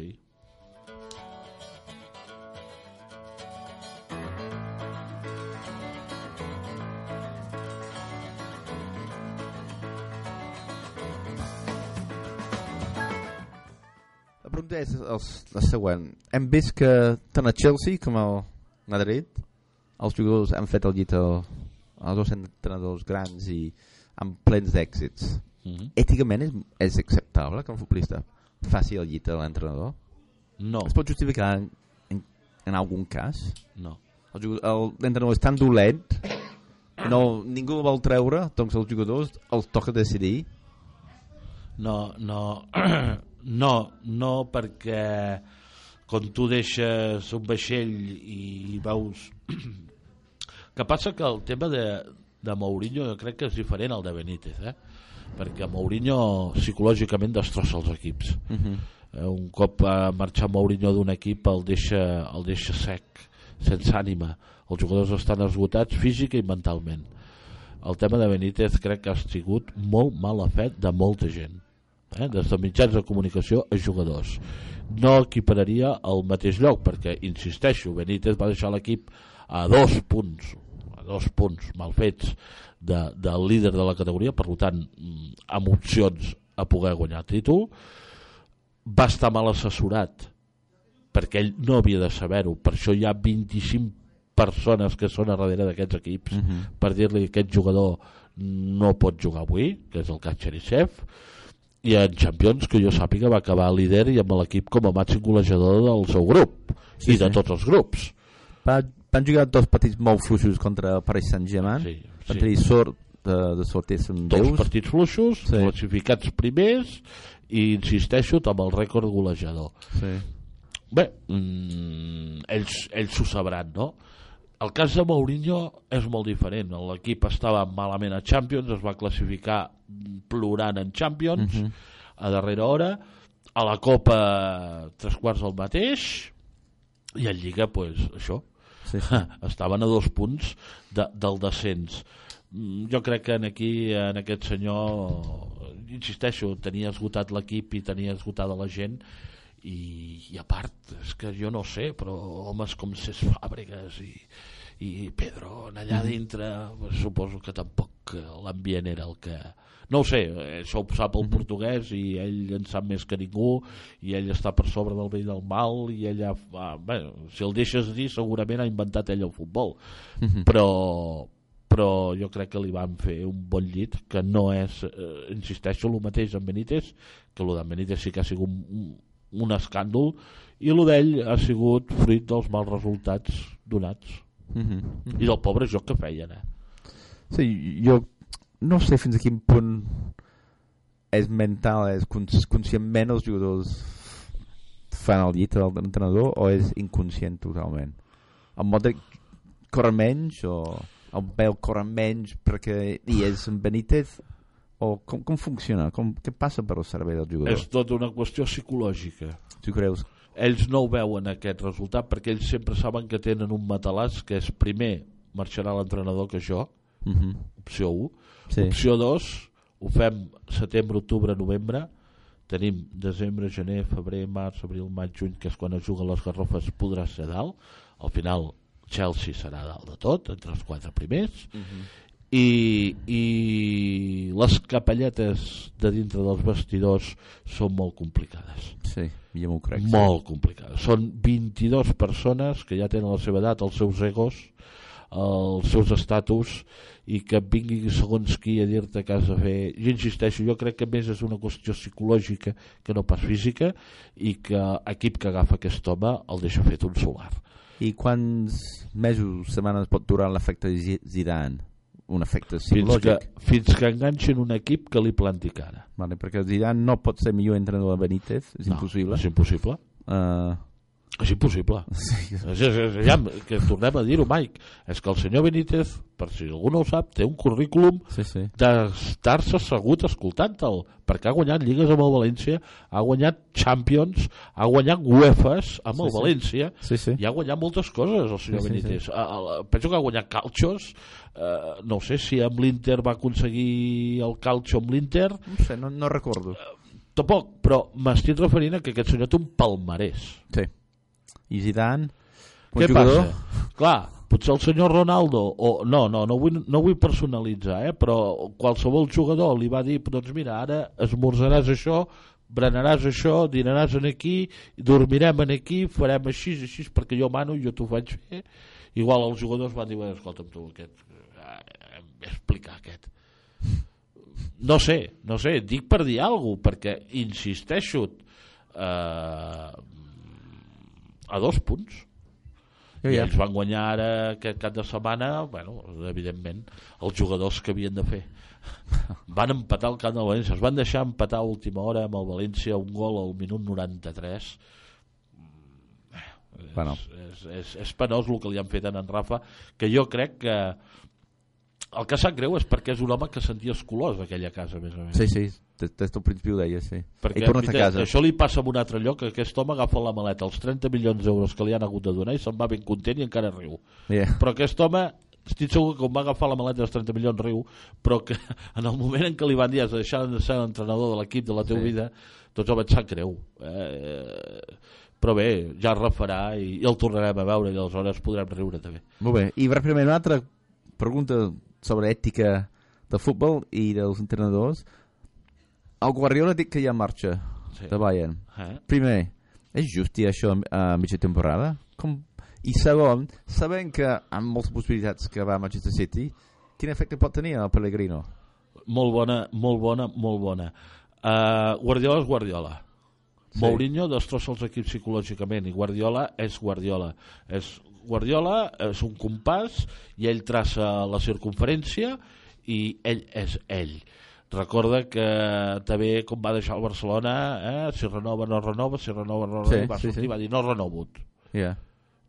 Pregunta és el, la següent. Hem vist que tant el Chelsea com el Madrid, els jugadors han fet el llit al- als dos entrenadors grans i amb plens d'èxits. Mm -hmm. Èticament és, és acceptable que un futbolista faci el llit a l'entrenador? No, Es pot justificar en, en, en algun cas? no. L'entrenador és tan dolent que no, ningú el vol treure, doncs els jugadors els toca decidir. No, no, [CLEARS THROAT] no, no perquè quan tu deixes un vaixell i veus... [CLEARS THROAT] que passa que el tema de, de Mourinho jo crec que és diferent al de Benítez, eh? perquè Mourinho psicològicament destrossa els equips. Uh -huh. Eh, un cop va marxar Mourinho d'un equip el deixa, el deixa sec, sense ànima. Els jugadors estan esgotats física i mentalment. El tema de Benítez crec que ha sigut molt mala fet de molta gent, eh? des de mitjans de comunicació a jugadors. No equipararia al mateix lloc, perquè, insisteixo, Benítez va deixar l'equip a dos punts, a dos punts mal fets de, del líder de la categoria, per tant, mm, amb opcions a poder guanyar el títol, va estar mal assessorat perquè ell no havia de saber-ho per això hi ha 25 persones que són a darrere d'aquests equips Uh -huh. per dir-li que aquest jugador no pot jugar avui que és el cas Cherisev i en Champions, que jo sàpiga, va acabar líder i amb l'equip com a màxim golejador del seu grup Sí, i de sí. tots els grups Va, van jugar dos partits molt fluixos contra el Paris Saint-Germain. sí, Van sí. tenir sort de, de sortir amb dos partits fluixos, Sí. classificats primers i insisteixo amb el rècord golejador Sí. Bé, mm, ells, ells ho sabran, no? El cas de Mourinho és molt diferent. L'equip estava malament a Champions, es va classificar plorant en Champions, Mhm. a darrera hora, a la Copa tres quarts del mateix, i en Lliga, pues, això, Sí, sí. [LAUGHS] estaven a dos punts de, del descens. Mm, Jo crec que en aquí, en aquest senyor, insisteixo, tenia esgotat l'equip i tenia esgotada la gent, i, i a part, és que jo no sé, però homes com Cés Fàbregas i, i Pedro en allà dintre, pues, suposo que tampoc eh, l'ambient era el que... No ho sé, eh, això ho sap el portuguès i ell en sap més que ningú i ell està per sobre del bé i del mal i ell ha, ah, bé, si el deixes dir segurament ha inventat ell el futbol. Mhm. però però jo crec que li van fer un bon llit que no és, eh, insisteixo, el mateix amb Benítez que el d'en Benítez sí que ha sigut un, un, escàndol i el d'ell ha sigut fruit dels mals resultats donats Mhm. i del pobre joc que feien eh? Sí, jo no sé fins a quin punt és mental, és cons conscientment els jugadors fan el llit de l'entrenador o és inconscient totalment? El Modric corre menys o el Bale corre menys perquè hi és en Benítez o com, com funciona? Com, què passa per el cervell del jugador? és tota una qüestió psicològica Tu creus? ells no ho veuen aquest resultat perquè ells sempre saben que tenen un matalàs que és primer marxarà l'entrenador que jo Uh -huh. opció 1 Sí. Opció 2, ho fem setembre, octubre, novembre, tenim desembre, gener, febrer, març, abril, maig, juny, que és quan es juguen les garrofes, podrà ser dalt. Al final, Chelsea serà dalt de tot, entre els quatre primers. Uh -huh. I, i les capelletes de dintre dels vestidors són molt complicades Sí, jo m'ho crec. molt complicades són 22 persones que ja tenen la seva edat, els seus egos els seus estatus i que vingui segons qui a dir-te que has de fer jo insisteixo, jo crec que més és una qüestió psicològica que no pas física i que l'equip que agafa aquest home el deixa fet un solar I quants mesos, setmanes pot durar l'efecte Zi- Zidane? Un efecte fins que, psicològic? fins que enganxin un equip que li planti cara Vale, perquè Zidane no pot ser millor entrenador de Benítez, és impossible. no, és impossible Uh, és impossible [LAUGHS] sí. És, és, és, ja, que tornem a dir-ho Mike és que el senyor Benítez per si algú no ho sap té un currículum sí, sí. d'estar-se assegut escoltant-te'l perquè ha guanyat lligues amb el València ha guanyat Champions ha guanyat UEFAs amb el Sí, sí. València Sí, sí. i ha guanyat moltes coses el senyor Sí, sí, Benítez A- a- penso que ha guanyat calxos eh, no sé si amb l'Inter va aconseguir el calxo amb l'Inter No sé, no, no recordo. tampoc, però m'estic referint a que aquest senyor té un palmarès Sí. I Zidane, un Què jugador... passa? Clar, potser el senyor Ronaldo, o no, no, no vull, no vull personalitzar, eh, però qualsevol jugador li va dir, doncs mira, ara esmorzaràs això, berenaràs això, dinaràs en aquí, dormirem en aquí, farem així, així, perquè jo mano i jo t'ho faig fer. Igual els jugadors van dir, escolta'm tu, aquest, eh, explicar aquest. No sé, no sé, dic per dir alguna cosa, perquè insisteixo eh, a dos punts. Ja, i ells van guanyar ara aquest cap de setmana bueno, evidentment els jugadors que havien de fer. [LAUGHS] Van empatar el camp del València. Es van deixar empatar a última hora amb el València un gol al minut 93 és, Bueno. és, és, és penós el que li han fet a en Rafa que jo crec que el que sap greu és perquè és un home que sentia els colors d'aquella casa a més a més Sí, sí, des, del principi ho deia, sí. perquè He tornat a casa. això li passa en un altre lloc que aquest home agafa la maleta els 30 milions d'euros que li han hagut de donar i se'n va ben content i encara riu Yeah. però aquest home estic segur que quan va agafar la maleta dels 30 milions riu però que [LAUGHS] en el moment en què li van dir has de deixar de ser l'entrenador de l'equip de la teva Sí. vida tots home et sap greu eh, però bé, ja el refarà i, i el tornarem a veure i aleshores podrem riure també Molt bé. I ràpidament una altra pregunta sobre ètica del futbol i dels entrenadors. El Guardiola ha dit que hi ha marxa sí. de Bayern. eh? Primer, és just això a mitja temporada? Com... I segon, sabent que amb moltes possibilitats que va a Manchester City, quin efecte pot tenir el Pellegrino? molt bona, molt bona, molt bona uh, Guardiola és Guardiola Sí. Mourinho destrossa els equips psicològicament i Guardiola és Guardiola és Guardiola és un compàs i ell traça la circunferència i ell és ell recorda que també com va deixar el Barcelona eh, si renova no renova si renova no renova Sí, va sí, sortir sí. i va dir no renovut Yeah.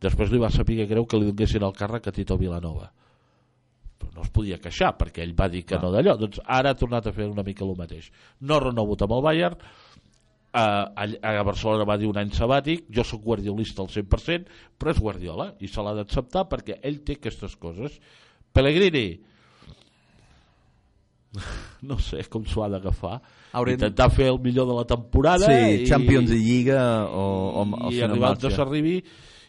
després li va saber greu que li donessin el càrrec a Tito Vilanova però no es podia queixar perquè ell va dir que Ah. no d'allò doncs ara ha tornat a fer una mica el mateix no renovut amb el Bayern a, a, Barcelona va dir un any sabàtic jo sóc guardiolista al 100% però és Guardiola i se l'ha d'acceptar perquè ell té aquestes coses. Pellegrini. [LAUGHS] No sé com s'ho ha d'agafar. Haurem- intentar fer el millor de la temporada Sí, i, Champions i Lliga o, o, o i arribar on s'arribi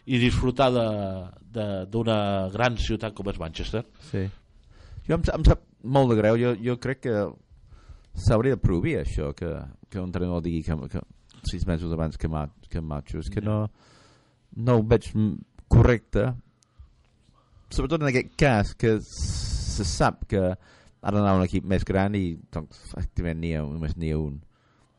i disfrutar de- de- d'una gran ciutat com és Manchester. Sí. Jo em, em sap molt de greu, jo, jo crec que s'hauria de prohibir això, que, que un entrenador digui que, que sis mesos abans que, mar, que marxo. És que no, no ho veig correcte, sobretot en aquest cas, que se sap que ha d'anar un equip més gran i doncs, efectivament n'hi ha només n'hi ha un.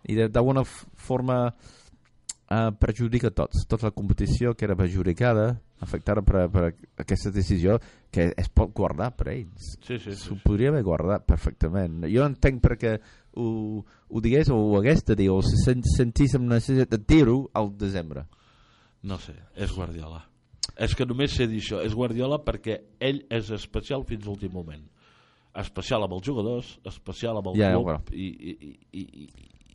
I d'alguna forma uh, perjudica tots, tota la competició que era perjudicada, afectada per, per aquesta decisió que es pot guardar per ells. sí, sí, S'ho podria haver guardat perfectament. Jo entenc perquè ho, ho digués o ho hagués de dir o se sen, sentís amb necessitat de dir-ho al desembre. no sé, és Guardiola és que només sé dir això, és Guardiola perquè ell és especial fins a l'últim moment especial amb els jugadors especial amb el Ja, club i, i, i,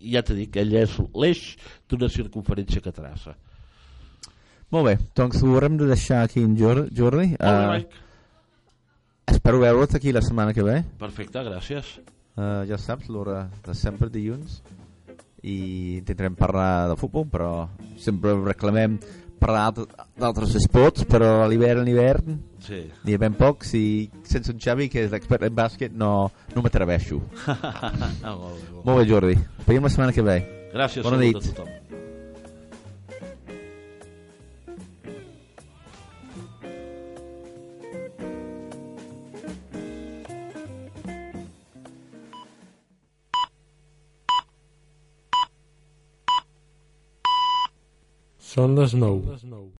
i ja t'he dit que ell és l'eix d'una circunferència que traça Molt bé, doncs ho haurem de deixar aquí en Jordi. Jordi. Uh, Mike. espero veure't aquí la setmana que ve. perfecte, gràcies Uh, ja saps, l'hora de sempre dilluns. I intentarem parlar de futbol, però sempre reclamem parlar d'altres- esports, però a l'hivern, l'hivern, sí. n'hi ha ben pocs i sense un Xavi que és expert en bàsquet no, no m'atreveixo. [LAUGHS] ah, molt bé, molt bé. Jordi. Veiem la setmana que ve. gràcies Bona nit. a tothom Són les 9.